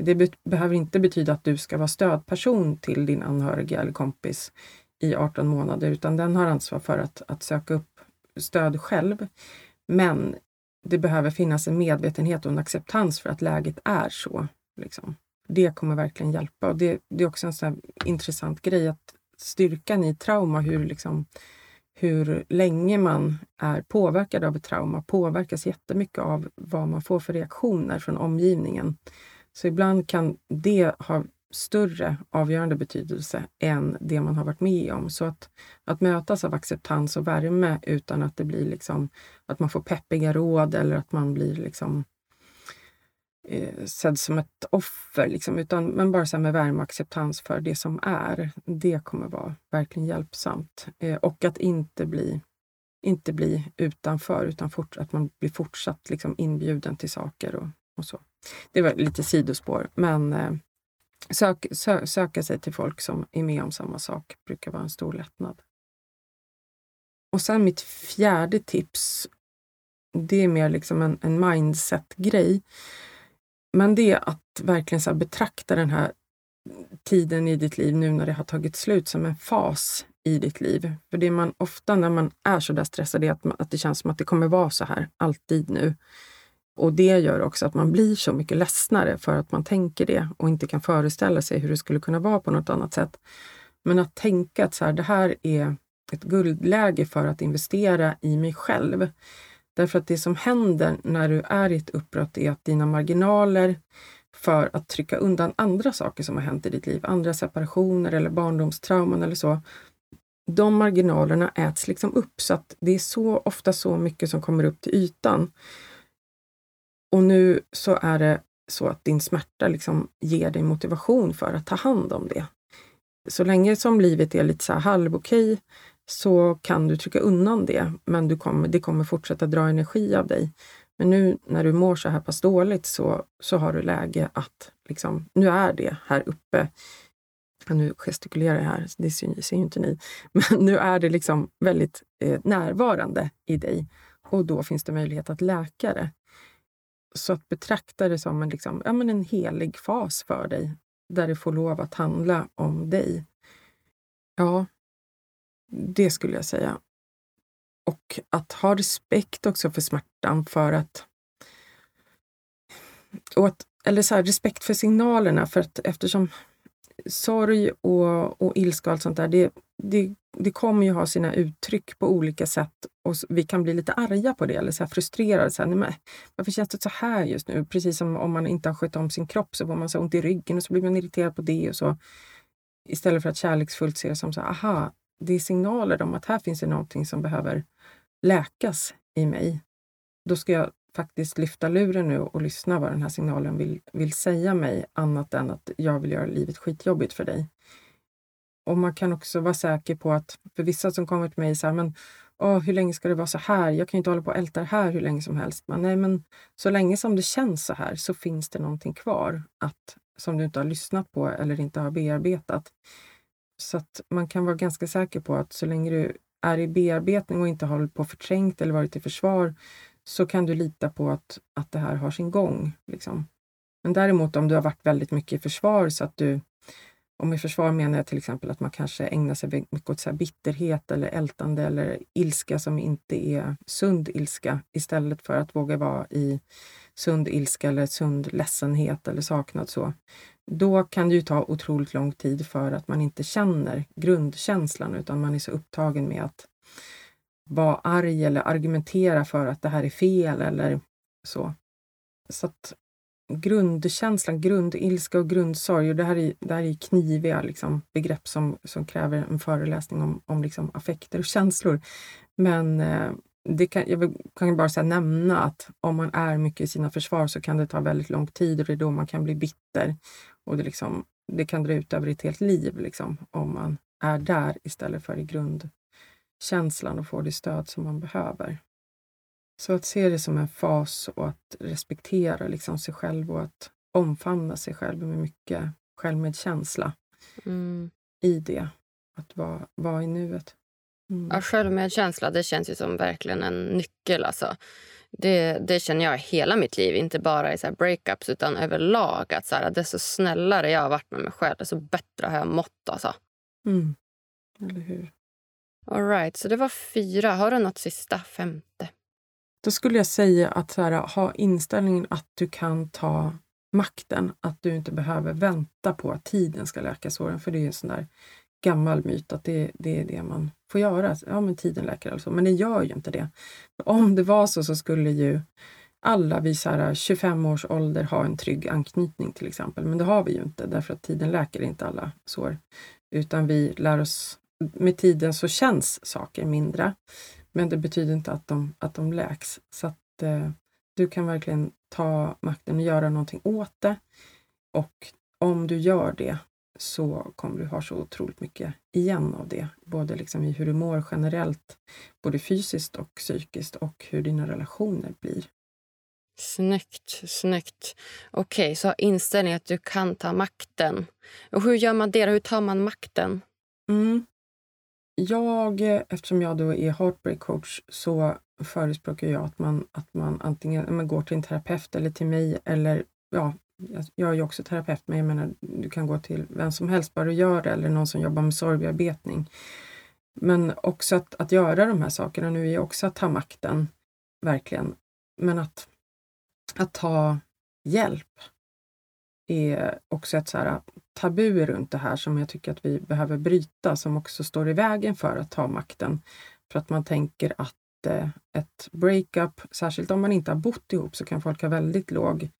[SPEAKER 2] Det be behöver inte betyda att du ska vara stödperson till din anhöriga eller kompis i 18 månader utan den har ansvar för att, att söka upp stöd själv. Men det behöver finnas en medvetenhet och en acceptans för att läget är så. Liksom. Det kommer verkligen hjälpa. Och det, det är också en sån intressant grej att styrkan i trauma, hur, liksom, hur länge man är påverkad av ett trauma påverkas jättemycket av vad man får för reaktioner från omgivningen. Så ibland kan det ha större avgörande betydelse än det man har varit med om. Så att, att mötas av acceptans och värme utan att det blir liksom att man får peppiga råd eller att man blir liksom eh, sedd som ett offer, liksom, utan, men bara så med värme och acceptans för det som är. Det kommer vara verkligen hjälpsamt. Eh, och att inte bli, inte bli utanför, utan fort, att man blir fortsatt liksom, inbjuden till saker och, och så. Det var lite sidospår, men eh, sök, sö, söka sig till folk som är med om samma sak brukar vara en stor lättnad. Och sen mitt fjärde tips, det är mer liksom en, en mindset-grej. Men det är att verkligen så betrakta den här tiden i ditt liv nu när det har tagit slut som en fas i ditt liv. För det man ofta när man är så där stressad är att, man, att det känns som att det kommer vara så här alltid nu. Och det gör också att man blir så mycket ledsnare för att man tänker det och inte kan föreställa sig hur det skulle kunna vara på något annat sätt. Men att tänka att så här, det här är ett guldläge för att investera i mig själv. Därför att det som händer när du är i ett uppbrott är att dina marginaler för att trycka undan andra saker som har hänt i ditt liv, andra separationer eller barndomstrauman eller så, de marginalerna äts liksom upp så att det är så ofta så mycket som kommer upp till ytan. Och nu så är det så att din smärta liksom ger dig motivation för att ta hand om det. Så länge som livet är lite så här halvokej så kan du trycka undan det, men du kommer, det kommer fortsätta dra energi av dig. Men nu när du mår så här pass dåligt så, så har du läge att, liksom, nu är det här uppe. Nu gestikulerar jag här, det ser, ser ju inte ni. Men nu är det liksom väldigt eh, närvarande i dig och då finns det möjlighet att läka det. Så att betrakta det som en, liksom, ja, men en helig fas för dig, där det får lov att handla om dig. Ja, det skulle jag säga. Och att ha respekt också för smärtan för att... Och att eller så här, respekt för signalerna för att eftersom sorg och, och ilska och allt sånt där, det, det, det kommer ju ha sina uttryck på olika sätt och vi kan bli lite arga på det eller så här frustrerade. Så här, nej, men, varför känns det så här just nu? Precis som om man inte har skött om sin kropp så får man så ont i ryggen och så blir man irriterad på det och så. Istället för att kärleksfullt se det som så här, aha, det är signaler om att här finns det någonting som behöver läkas i mig. Då ska jag faktiskt lyfta luren nu och lyssna vad den här signalen vill, vill säga mig, annat än att jag vill göra livet skitjobbigt för dig. Och man kan också vara säker på att, för vissa som kommer till mig så här, men åh, hur länge ska det vara så här? Jag kan ju inte hålla på och älta det här hur länge som helst. Men, nej, men så länge som det känns så här så finns det någonting kvar att, som du inte har lyssnat på eller inte har bearbetat. Så att man kan vara ganska säker på att så länge du är i bearbetning och inte har på förträngt eller varit i försvar så kan du lita på att, att det här har sin gång. Liksom. Men däremot om du har varit väldigt mycket i försvar så att du och med försvar menar jag till exempel att man kanske ägnar sig mycket åt så bitterhet eller ältande eller ilska som inte är sund ilska istället för att våga vara i sund ilska eller sund ledsenhet eller saknad. Så. Då kan det ju ta otroligt lång tid för att man inte känner grundkänslan utan man är så upptagen med att vara arg eller argumentera för att det här är fel eller så. Så att grundkänslan, grundilska och grundsorg. Och det här är, det här är kniviga liksom, begrepp som, som kräver en föreläsning om, om liksom, affekter och känslor. Men eh, det kan, jag kan bara säga, nämna att om man är mycket i sina försvar så kan det ta väldigt lång tid och det är då man kan bli bitter. Och det, liksom, det kan dra ut över ett helt liv liksom, om man är där istället för i grundkänslan och får det stöd som man behöver. Så att se det som en fas och att respektera liksom sig själv och att omfamna sig själv med mycket självmedkänsla mm. i det. Att vara, vara i nuet.
[SPEAKER 1] Mm. Ja, självmedkänsla det känns ju som verkligen en nyckel. Alltså. Det, det känner jag hela mitt liv, inte bara i så breakups utan överlag. Att så här, desto snällare jag har varit med mig själv, desto bättre har jag mått. Alltså.
[SPEAKER 2] Mm. Eller hur?
[SPEAKER 1] All right, så det var fyra. Har du något sista, femte?
[SPEAKER 2] Då skulle jag säga att så här, ha inställningen att du kan ta makten, att du inte behöver vänta på att tiden ska läka såren, för det är en sån där gammal myt att det, det är det man får göra. Ja, men tiden läker alltså. Men det gör ju inte det. Om det var så så skulle ju alla vid så här 25 års ålder ha en trygg anknytning till exempel. Men det har vi ju inte därför att tiden läker inte alla sår. Utan vi lär oss, med tiden så känns saker mindre. Men det betyder inte att de, att de läks. Så att eh, du kan verkligen ta makten och göra någonting åt det. Och om du gör det så kommer du ha så otroligt mycket igen av det. Både liksom i hur du mår generellt, både fysiskt och psykiskt och hur dina relationer blir.
[SPEAKER 1] Snyggt. snyggt. Okej, okay, så inställning att du kan ta makten. Och hur gör man det? Hur tar man makten?
[SPEAKER 2] Mm jag, eftersom jag då är heartbreak coach, så förespråkar jag att man, att man antingen man går till en terapeut eller till mig eller ja, jag är ju också terapeut, men jag menar du kan gå till vem som helst bara du gör det eller någon som jobbar med sorgbearbetning. Men också att, att göra de här sakerna nu är också att ta makten, verkligen. Men att, att ta hjälp är också ett så här tabu runt det här som jag tycker att vi behöver bryta, som också står i vägen för att ta makten. För att man tänker att eh, ett breakup, särskilt om man inte har bott ihop, så kan folk ha väldigt låg,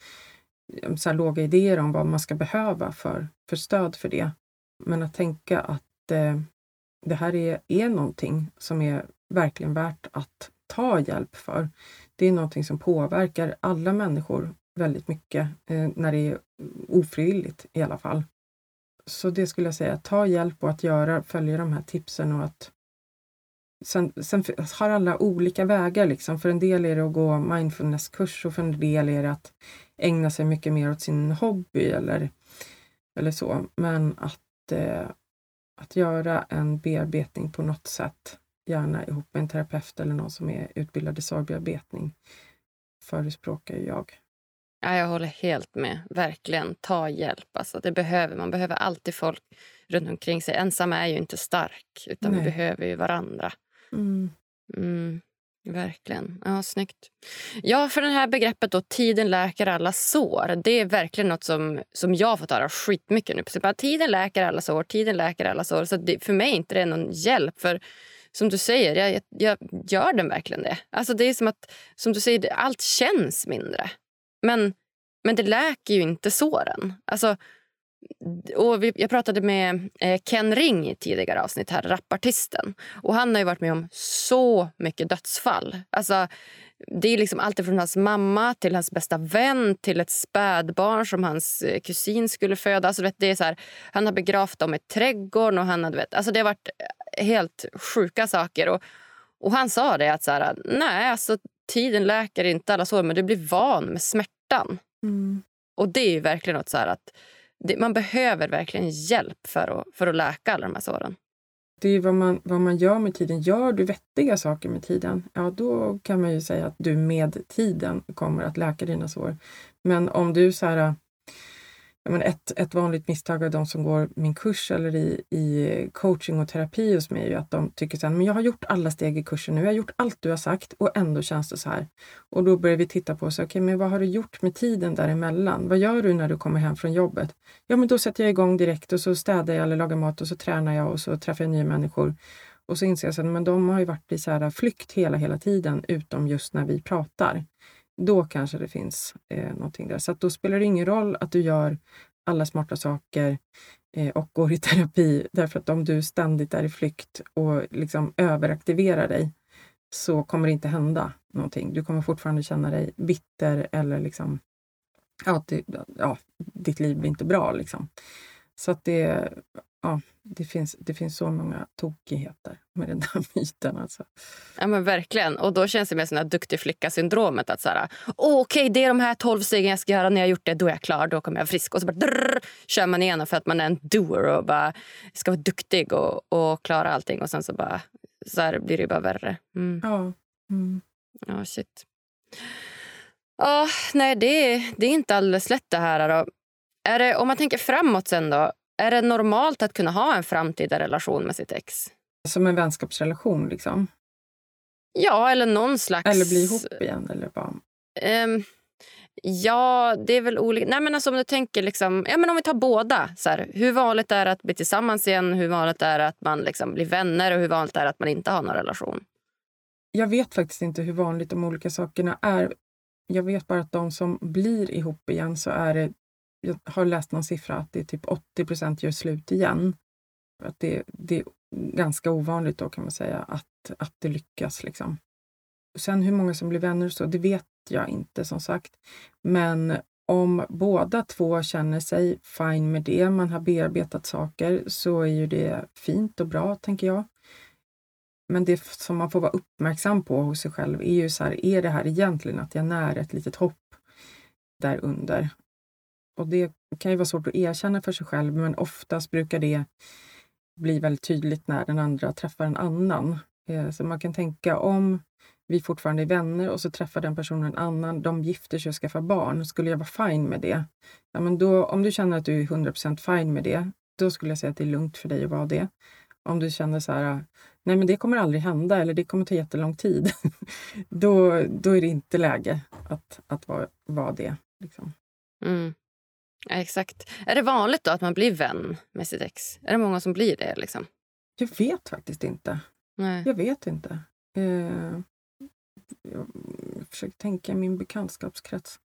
[SPEAKER 2] Eh, så här, låga idéer om vad man ska behöva för, för stöd för det. Men att tänka att eh, det här är, är någonting som är verkligen värt att ta hjälp för. Det är någonting som påverkar alla människor väldigt mycket eh, när det är ofrivilligt i alla fall. Så det skulle jag säga, ta hjälp och att göra, följa de här tipsen och att Sen, sen har alla olika vägar. Liksom. För en del är det att gå mindfulnesskurs och för en del är det att ägna sig mycket mer åt sin hobby eller, eller så. Men att, eh, att göra en bearbetning på något sätt, gärna ihop med en terapeut eller någon som är utbildad i sorgbearbetning, förespråkar jag.
[SPEAKER 1] Ja, jag håller helt med. Verkligen. Ta hjälp. Alltså, det behöver, man behöver alltid folk runt omkring sig. Ensam är ju inte stark, utan Nej. vi behöver ju varandra.
[SPEAKER 2] Mm.
[SPEAKER 1] Mm, verkligen. Ja, snyggt. Ja, för det här begreppet då, tiden läker alla sår. Det är verkligen något som, som jag har fått höra skitmycket nu. Bara, tiden läker alla sår, tiden läker alla sår. Så det, för mig är inte det någon hjälp. För som du säger, jag, jag, gör den verkligen det? Alltså det är som att, som du säger, allt känns mindre. Men, men det läker ju inte såren. Alltså, och vi, jag pratade med eh, Ken Ring i tidigare avsnitt, här, rapartisten. Och han har ju varit med om så mycket dödsfall. Alltså, det är liksom allt från hans mamma till hans bästa vän till ett spädbarn som hans eh, kusin skulle föda. Alltså, vet, det är så här, han har begravt dem i trädgården. Och han har, vet, alltså, det har varit eh, helt sjuka saker. Och, och han sa det att så här, nej, alltså, tiden läker inte alla sår men du blir van med smärtan.
[SPEAKER 2] Mm.
[SPEAKER 1] Och det är verkligen något så att det, man behöver verkligen hjälp för att, för att läka alla de här såren.
[SPEAKER 2] det är vad man, vad man gör med tiden. Gör du vettiga saker med tiden, ja då kan man ju säga att du med tiden kommer att läka dina sår. Men om du så här, men ett, ett vanligt misstag av de som går min kurs eller i, i coaching och terapi hos mig är ju att de tycker så här, men jag har gjort alla steg i kursen nu, jag har gjort allt du har sagt och ändå känns det så här. Och då börjar vi titta på, så, okay, men vad har du gjort med tiden däremellan? Vad gör du när du kommer hem från jobbet? Ja, men då sätter jag igång direkt och så städar jag eller lagar mat och så tränar jag och så träffar jag nya människor. Och så inser jag att men de har ju varit i så här flykt hela, hela tiden, utom just när vi pratar då kanske det finns eh, någonting där. Så då spelar det ingen roll att du gör alla smarta saker eh, och går i terapi. Därför att om du ständigt är i flykt och liksom överaktiverar dig så kommer det inte hända någonting. Du kommer fortfarande känna dig bitter eller liksom, ja, du, ja ditt liv blir inte bra. Liksom. Så att det, ja, det, finns, det finns så många tokigheter med den där myten. Alltså.
[SPEAKER 1] Ja, men verkligen. Och då känns det mer som det duktig flicka-syndromet. Att så här, oh, okay, det är de här tolv stegen jag ska göra. När jag gjort det, då är jag klar. Då kommer jag frisk. Och så bara drrr, kör man igenom för att man är en doer och bara ska vara duktig och, och klara allting. Och sen så, bara, så här blir det bara värre. Mm.
[SPEAKER 2] Ja. Mm.
[SPEAKER 1] Ja, shit. Oh, nej, det, det är inte alldeles lätt det här. Då. Är det, om man tänker framåt sen då. Är det normalt att kunna ha en framtida relation med sitt ex?
[SPEAKER 2] Som en vänskapsrelation liksom?
[SPEAKER 1] Ja, eller någon slags...
[SPEAKER 2] Eller bli ihop igen eller vad?
[SPEAKER 1] Um, ja, det är väl olika. Nej, men alltså, om du tänker liksom, ja, men om vi tar båda. Så här, hur vanligt är det att bli tillsammans igen? Hur vanligt är det att man liksom blir vänner? Och hur vanligt är det att man inte har någon relation?
[SPEAKER 2] Jag vet faktiskt inte hur vanligt de olika sakerna är. Jag vet bara att de som blir ihop igen så är det jag har läst någon siffra att det är typ 80 procent gör slut igen. Att det, det är ganska ovanligt då kan man säga att, att det lyckas. Liksom. Sen hur många som blir vänner och så, det vet jag inte som sagt. Men om båda två känner sig fine med det, man har bearbetat saker, så är ju det fint och bra, tänker jag. Men det som man får vara uppmärksam på hos sig själv är ju så här, är det här egentligen att jag när ett litet hopp där under? Och det kan ju vara svårt att erkänna för sig själv, men oftast brukar det bli väldigt tydligt när den andra träffar en annan. Eh, så man kan tänka om vi fortfarande är vänner och så träffar den personen en annan, de gifter sig och skaffar barn, skulle jag vara fine med det? Ja, men då, om du känner att du är 100% fine med det, då skulle jag säga att det är lugnt för dig att vara det. Om du känner så här, nej men det kommer aldrig hända eller det kommer ta jättelång tid, då, då är det inte läge att, att vara, vara det. Liksom.
[SPEAKER 1] Mm. Ja, exakt. Är det vanligt då att man blir vän med sitt ex? Är det många som blir det? Liksom?
[SPEAKER 2] Jag vet faktiskt inte.
[SPEAKER 1] Nej.
[SPEAKER 2] Jag vet inte. Eh, jag försöker tänka min bekantskapskrets.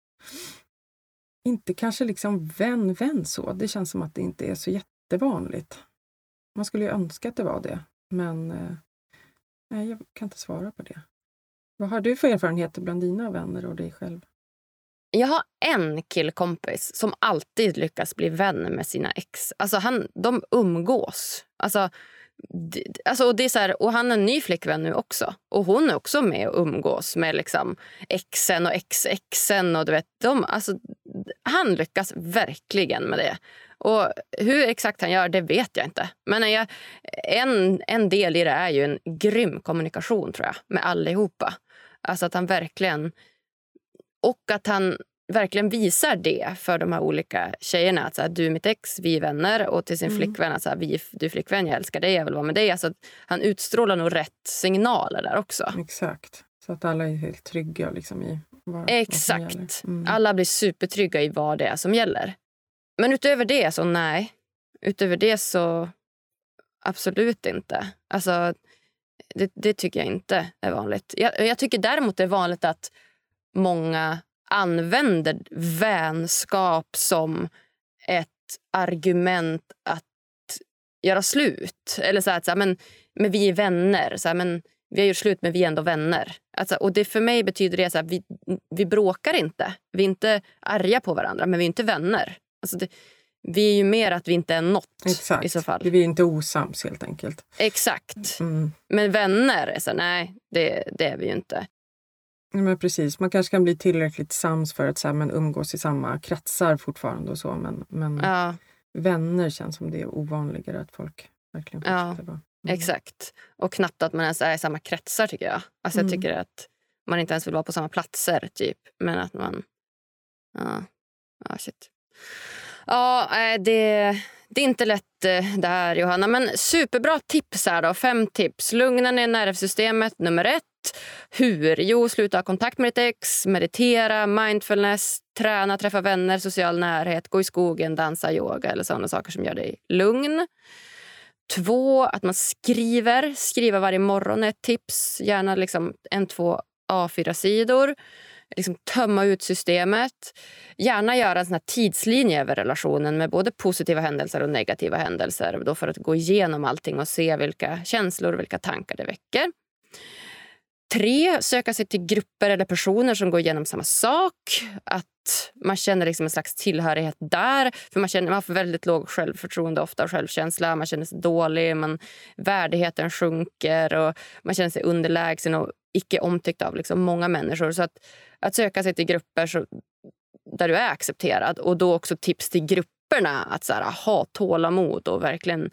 [SPEAKER 2] Inte kanske liksom vän, vän så. Det känns som att det inte är så jättevanligt. Man skulle ju önska att det var det, men eh, nej, jag kan inte svara på det. Vad har du för erfarenheter bland dina vänner och dig själv?
[SPEAKER 1] Jag har en killkompis som alltid lyckas bli vän med sina ex. Alltså han, de umgås. Alltså, alltså, och, det är så här, och han är en ny flickvän nu också. Och Hon är också med och umgås med liksom exen och ex-exen. Och du vet, de, alltså, han lyckas verkligen med det. Och Hur exakt han gör det vet jag inte. Men jag, en, en del i det är ju en grym kommunikation tror jag med allihopa. Alltså att han verkligen och att han verkligen visar det för de här olika tjejerna. Att så här, du är mitt ex, vi är vänner. Och till sin mm. flickvän, att så här, vi, du är flickvän, jag älskar dig, jag vill vara med dig. Alltså, han utstrålar nog rätt signaler där också.
[SPEAKER 2] Exakt. Så att alla är helt trygga liksom, i vad,
[SPEAKER 1] Exakt. Vad mm. Alla blir supertrygga i vad det är som gäller. Men utöver det så nej. Utöver det så absolut inte. Alltså, det, det tycker jag inte är vanligt. Jag, jag tycker däremot det är vanligt att många använder vänskap som ett argument att göra slut. Eller så att så här, men, men vi är vänner. Så här, men, vi har gjort slut, men vi är ändå vänner. Alltså, och det För mig betyder det att vi, vi bråkar inte. Vi är inte arga på varandra, men vi är inte vänner. Alltså det, vi är ju mer att vi inte är något
[SPEAKER 2] Exakt.
[SPEAKER 1] i så fall.
[SPEAKER 2] Vi är inte osams helt enkelt.
[SPEAKER 1] Exakt.
[SPEAKER 2] Mm.
[SPEAKER 1] Men vänner, så, nej, det, det är vi ju inte.
[SPEAKER 2] Men precis, man kanske kan bli tillräckligt sams för att så här, men umgås i samma kretsar fortfarande och så. Men, men
[SPEAKER 1] ja.
[SPEAKER 2] vänner känns som det är ovanligare att folk verkligen
[SPEAKER 1] ja.
[SPEAKER 2] vara. Mm.
[SPEAKER 1] Exakt. Och knappt att man ens är i samma kretsar tycker jag. Alltså jag
[SPEAKER 2] Mm.
[SPEAKER 1] tycker att man inte ens vill vara på samma platser typ. Men att man... Ja, ja shit. Ja, nej, det, det är inte lätt eh, det här Johanna. Men superbra tips här då. Fem tips. Lugna ner nervsystemet nummer ett. Hur? Jo, sluta ha kontakt med ditt ex, meditera, mindfulness, träna, träffa vänner, social närhet, gå i skogen, dansa, yoga eller sådana saker som gör dig lugn. Två, att man skriver. Skriva varje morgon är ett tips. Gärna liksom en, två A4-sidor. Liksom tömma ut systemet. Gärna göra en sån här tidslinje över relationen med både positiva händelser och negativa händelser. Då för att gå igenom allting och se vilka känslor och vilka tankar det väcker. Tre, söka sig till grupper eller personer som går igenom samma sak. Att man känner liksom en slags tillhörighet där. För Man känner man får väldigt låg självförtroende ofta och självkänsla. Man känner sig dålig, man, värdigheten sjunker och man känner sig underlägsen och icke omtyckt av liksom många människor. Så att, att söka sig till grupper så, där du är accepterad och då också tips till grupper papperna att så här, ha tålamod och verkligen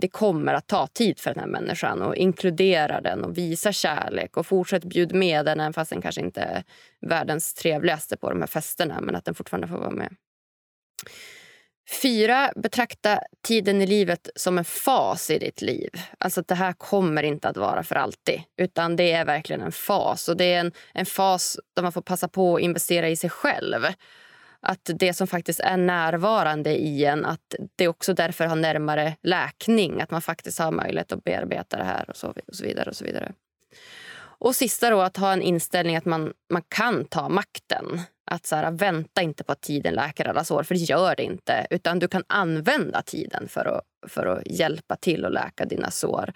[SPEAKER 1] det kommer att ta tid för den här människan och inkludera den och visa kärlek och fortsätt bjuda med den även fast den kanske inte är världens trevligaste på de här festerna men att den fortfarande får vara med. Fyra, betrakta tiden i livet som en fas i ditt liv. Alltså att Det här kommer inte att vara för alltid. Utan Det är verkligen en fas. Och Det är en, en fas där man får passa på att investera i sig själv. Att det som faktiskt är närvarande i en, att det också därför har närmare läkning. Att man faktiskt har möjlighet att bearbeta det här och så, och så vidare. Och så vidare. Och sista då, att ha en inställning att man, man kan ta makten. Att så här, vänta inte på att tiden läker alla sår, för det gör det inte. Utan du kan använda tiden för att, för att hjälpa till att läka dina sår.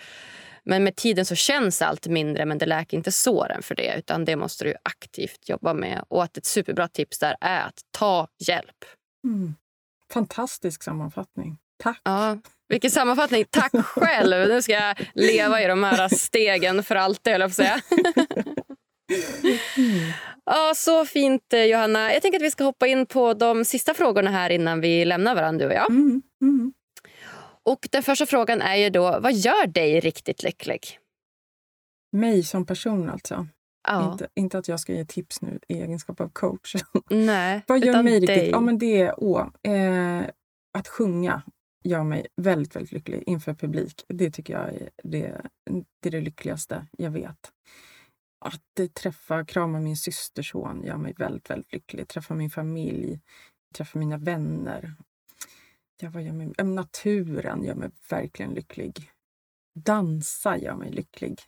[SPEAKER 1] Men med tiden så känns allt mindre, men det läker inte såren för det. Utan det måste du aktivt jobba med. Och att ett superbra tips där är att ta hjälp.
[SPEAKER 2] Mm. Fantastisk sammanfattning. Tack!
[SPEAKER 1] Ja, vilken sammanfattning. Tack själv. Nu ska jag leva i de här stegen för alltid, höll jag på att säga. Ja, så fint, Johanna. Jag tänker att vi ska hoppa in på de sista frågorna här innan vi lämnar varandra, du och jag.
[SPEAKER 2] Mm. Mm.
[SPEAKER 1] Och den första frågan är ju då, vad gör dig riktigt lycklig?
[SPEAKER 2] Mig som person alltså.
[SPEAKER 1] Ja,
[SPEAKER 2] Inte, inte att jag ska ge tips nu i egenskap av coach.
[SPEAKER 1] nej.
[SPEAKER 2] Vad gör mig riktigt?
[SPEAKER 1] dig.
[SPEAKER 2] Ja, men det är åh, eh, att sjunga gör mig väldigt, väldigt lycklig inför publik. Det tycker jag är det, det, är det lyckligaste jag vet. Att träffa, krama min systerson gör mig väldigt, väldigt lycklig. Träffa min familj, träffa mina vänner. Ja, vad gör mig, naturen gör mig verkligen lycklig. Dansa gör mig lycklig.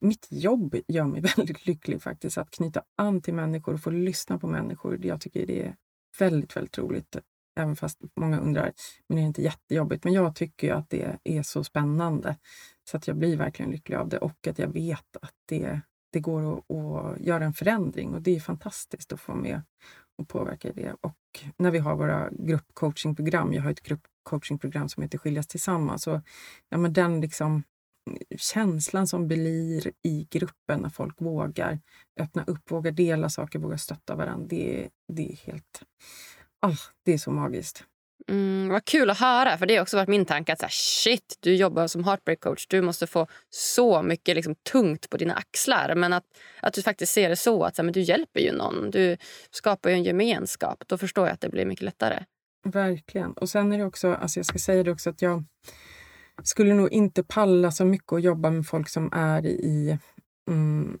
[SPEAKER 2] Mitt jobb gör mig väldigt lycklig faktiskt. Att knyta an till människor och få lyssna på människor. Jag tycker det är väldigt, väldigt roligt. Även fast många undrar, men det är inte jättejobbigt. Men jag tycker ju att det är så spännande. Så att jag blir verkligen lycklig av det och att jag vet att det, det går att, att göra en förändring. Och det är fantastiskt att få vara med och påverka det. Och när vi har våra gruppcoachingprogram, jag har ett gruppcoachingprogram som heter Skiljas tillsammans. så ja, men den liksom känslan som blir i gruppen när folk vågar öppna upp, vågar dela saker, vågar stötta varandra. Det, det är helt... Ah, det är så magiskt.
[SPEAKER 1] Mm, vad kul att höra, för det har också varit min tanke att så här, shit, du jobbar som heartbreak coach. Du måste få så mycket liksom, tungt på dina axlar. Men att, att du faktiskt ser det så att så här, men du hjälper ju någon. Du skapar ju en gemenskap. Då förstår jag att det blir mycket lättare.
[SPEAKER 2] Verkligen. Och sen är det också, alltså jag ska säga det också att jag skulle nog inte palla så mycket att jobba med folk som är i mm,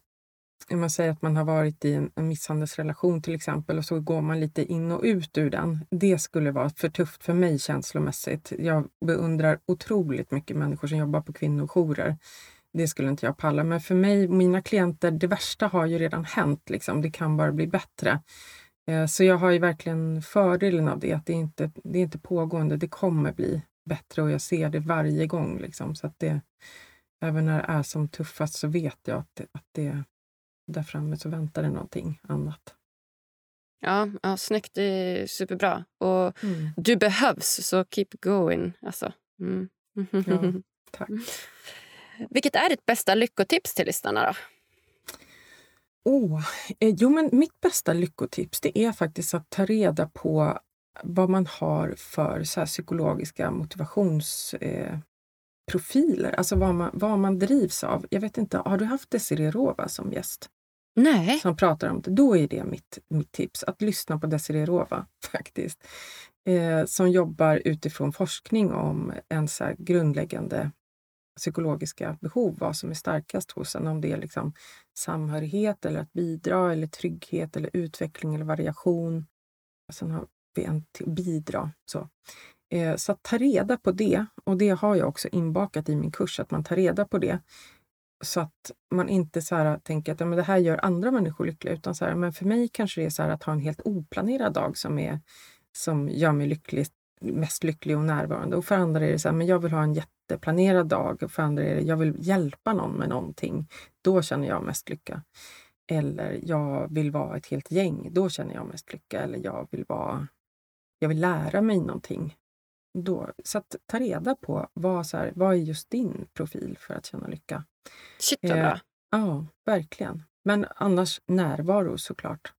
[SPEAKER 2] man säger att man har varit i en, en misshandelsrelation till exempel och så går man lite in och ut ur den. Det skulle vara för tufft för mig känslomässigt. Jag beundrar otroligt mycket människor som jobbar på kvinnojourer. Det skulle inte jag palla. Men för mig, och mina klienter, det värsta har ju redan hänt. Liksom. Det kan bara bli bättre. Eh, så jag har ju verkligen fördelen av det, att det är inte det är inte pågående. Det kommer bli bättre och jag ser det varje gång. Liksom. Så att det, även när det är som tuffast så vet jag att det, att det där framme så väntar det någonting annat.
[SPEAKER 1] Ja, ja snyggt. Det är superbra. Och du behövs, så keep going. Alltså. Mm.
[SPEAKER 2] Ja, tack.
[SPEAKER 1] Vilket är ditt bästa lyckotips till lyssnarna? Då?
[SPEAKER 2] Oh, eh, jo, men mitt bästa lyckotips det är faktiskt att ta reda på vad man har för så psykologiska motivations... Eh, profiler, alltså vad man, vad man drivs av. Jag vet inte, har du haft Desiree Rova som gäst?
[SPEAKER 1] Nej.
[SPEAKER 2] Som pratar om det. Då är det mitt, mitt tips, att lyssna på Desiree Rova faktiskt. Eh, som jobbar utifrån forskning om en så grundläggande psykologiska behov, vad som är starkast hos en. Om det är liksom samhörighet eller att bidra eller trygghet eller utveckling eller variation. Sen har vi en till, bidra. Så. Eh, så att ta reda på det, och det har jag också inbakat i min kurs, att man tar reda på det. Så att man inte så här tänker att ja, men det här gör andra människor lyckliga, utan så här, men för mig kanske det är så att ha en helt oplanerad dag som, är, som gör mig lycklig, mest lycklig och närvarande. Och för andra är det så här, men jag vill ha en jätteplanerad dag. Och för andra är det, jag vill hjälpa någon med någonting. Då känner jag mest lycka. Eller jag vill vara ett helt gäng. Då känner jag mest lycka. Eller jag vill vara jag vill lära mig någonting. Då, så att ta reda på vad, så här, vad är just din profil för att känna lycka.
[SPEAKER 1] Shit vad bra. Eh,
[SPEAKER 2] ja, verkligen. Men annars närvaro såklart.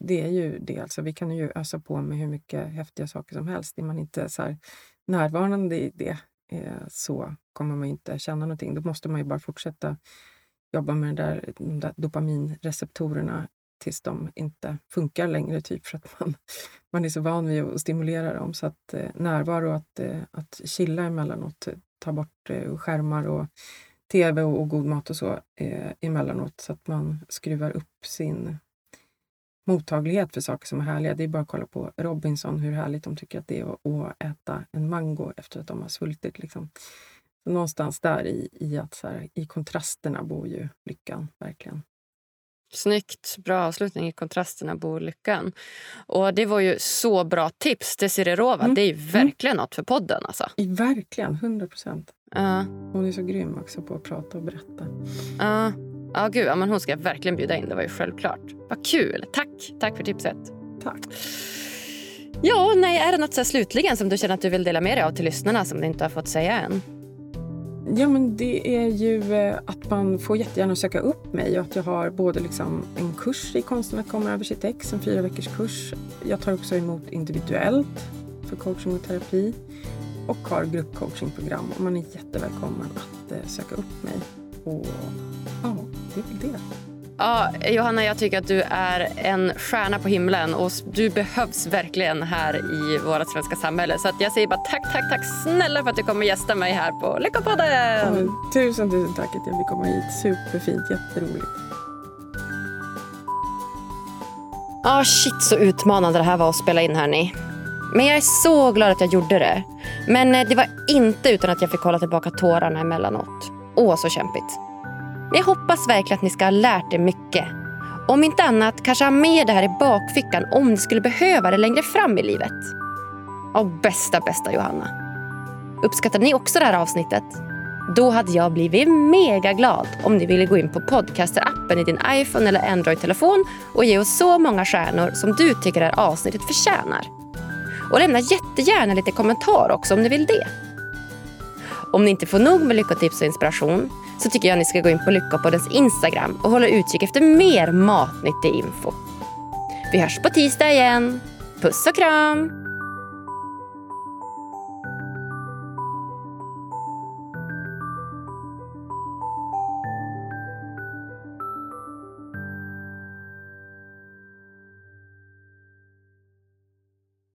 [SPEAKER 2] Det är ju det. Alltså, vi kan ju ösa på med hur mycket häftiga saker som helst. Är man inte så här, närvarande i det eh, så kommer man inte känna någonting. Då måste man ju bara fortsätta jobba med där, de där dopaminreceptorerna tills de inte funkar längre, typ för att man, man är så van vid att stimulera dem. Så att eh, närvaro, att, eh, att chilla emellanåt, eh, ta bort eh, skärmar och tv och, och, god mat och så eh, emellanåt så att man skruvar upp sin mottaglighet för saker som är härliga. Det är bara att kolla på Robinson, hur härligt de tycker att det är att, att äta en mango efter att de har svultit. Liksom. Så någonstans där i, i, att så här, i kontrasterna bor ju lyckan, verkligen.
[SPEAKER 1] Snyggt. Bra avslutning i kontrasterna bor lyckan. Och det var ju så bra tips. Desiree Rova, mm. det är mm. verkligen mm. något för podden. Alltså.
[SPEAKER 2] Verkligen, 100 procent.
[SPEAKER 1] Uh.
[SPEAKER 2] Hon är så grym också på att prata och berätta.
[SPEAKER 1] Ja, uh. uh, gud, ja, men hon ska jag verkligen bjuda in. Det var ju självklart. Vad kul. Tack. Tack för tipset.
[SPEAKER 2] Tack.
[SPEAKER 1] Ja, nej, är det något så slutligen som du känner att du vill dela med dig av till lyssnarna som du inte har fått säga än?
[SPEAKER 2] Ja, men det är ju eh, att man får jättegärna söka upp mig och att jag har både liksom en kurs i konsten att komma över sitt ex, en fyra veckors kurs. Jag tar också emot individuellt för coaching och terapi och har gruppcoachingprogram och man är jättevälkommen att eh, söka upp mig. Och ja, det är väl det.
[SPEAKER 1] Ja, Johanna, jag tycker att du är en stjärna på himlen och du behövs verkligen här i vårt svenska samhälle. Så att jag säger bara tack, tack, tack snälla för att du kommer gästa mig här på Lyckopodden.
[SPEAKER 2] Ja, tusen, tusen tack att jag fick komma hit. Superfint, jätteroligt.
[SPEAKER 1] Ja, ah, shit så utmanande det här var att spela in hörni. Men jag är så glad att jag gjorde det. Men eh, det var inte utan att jag fick hålla tillbaka tårarna emellanåt. Åh, så kämpigt. Men jag hoppas verkligen att ni ska ha lärt er mycket. Om inte annat kanske ha med det här i bakfickan om ni skulle behöva det längre fram i livet. Och bästa, bästa Johanna. Uppskattade ni också det här avsnittet? Då hade jag blivit mega glad om ni ville gå in på podcasterappen i din iPhone eller Android-telefon och ge oss så många stjärnor som du tycker det här avsnittet förtjänar. Och lämna jättegärna lite kommentar också om ni vill det. Om ni inte får nog med lyckotips och inspiration så tycker jag ni ska gå in på Lyckopoddens Instagram och hålla utkik efter mer matnyttig info. Vi hörs på tisdag igen. Puss och kram!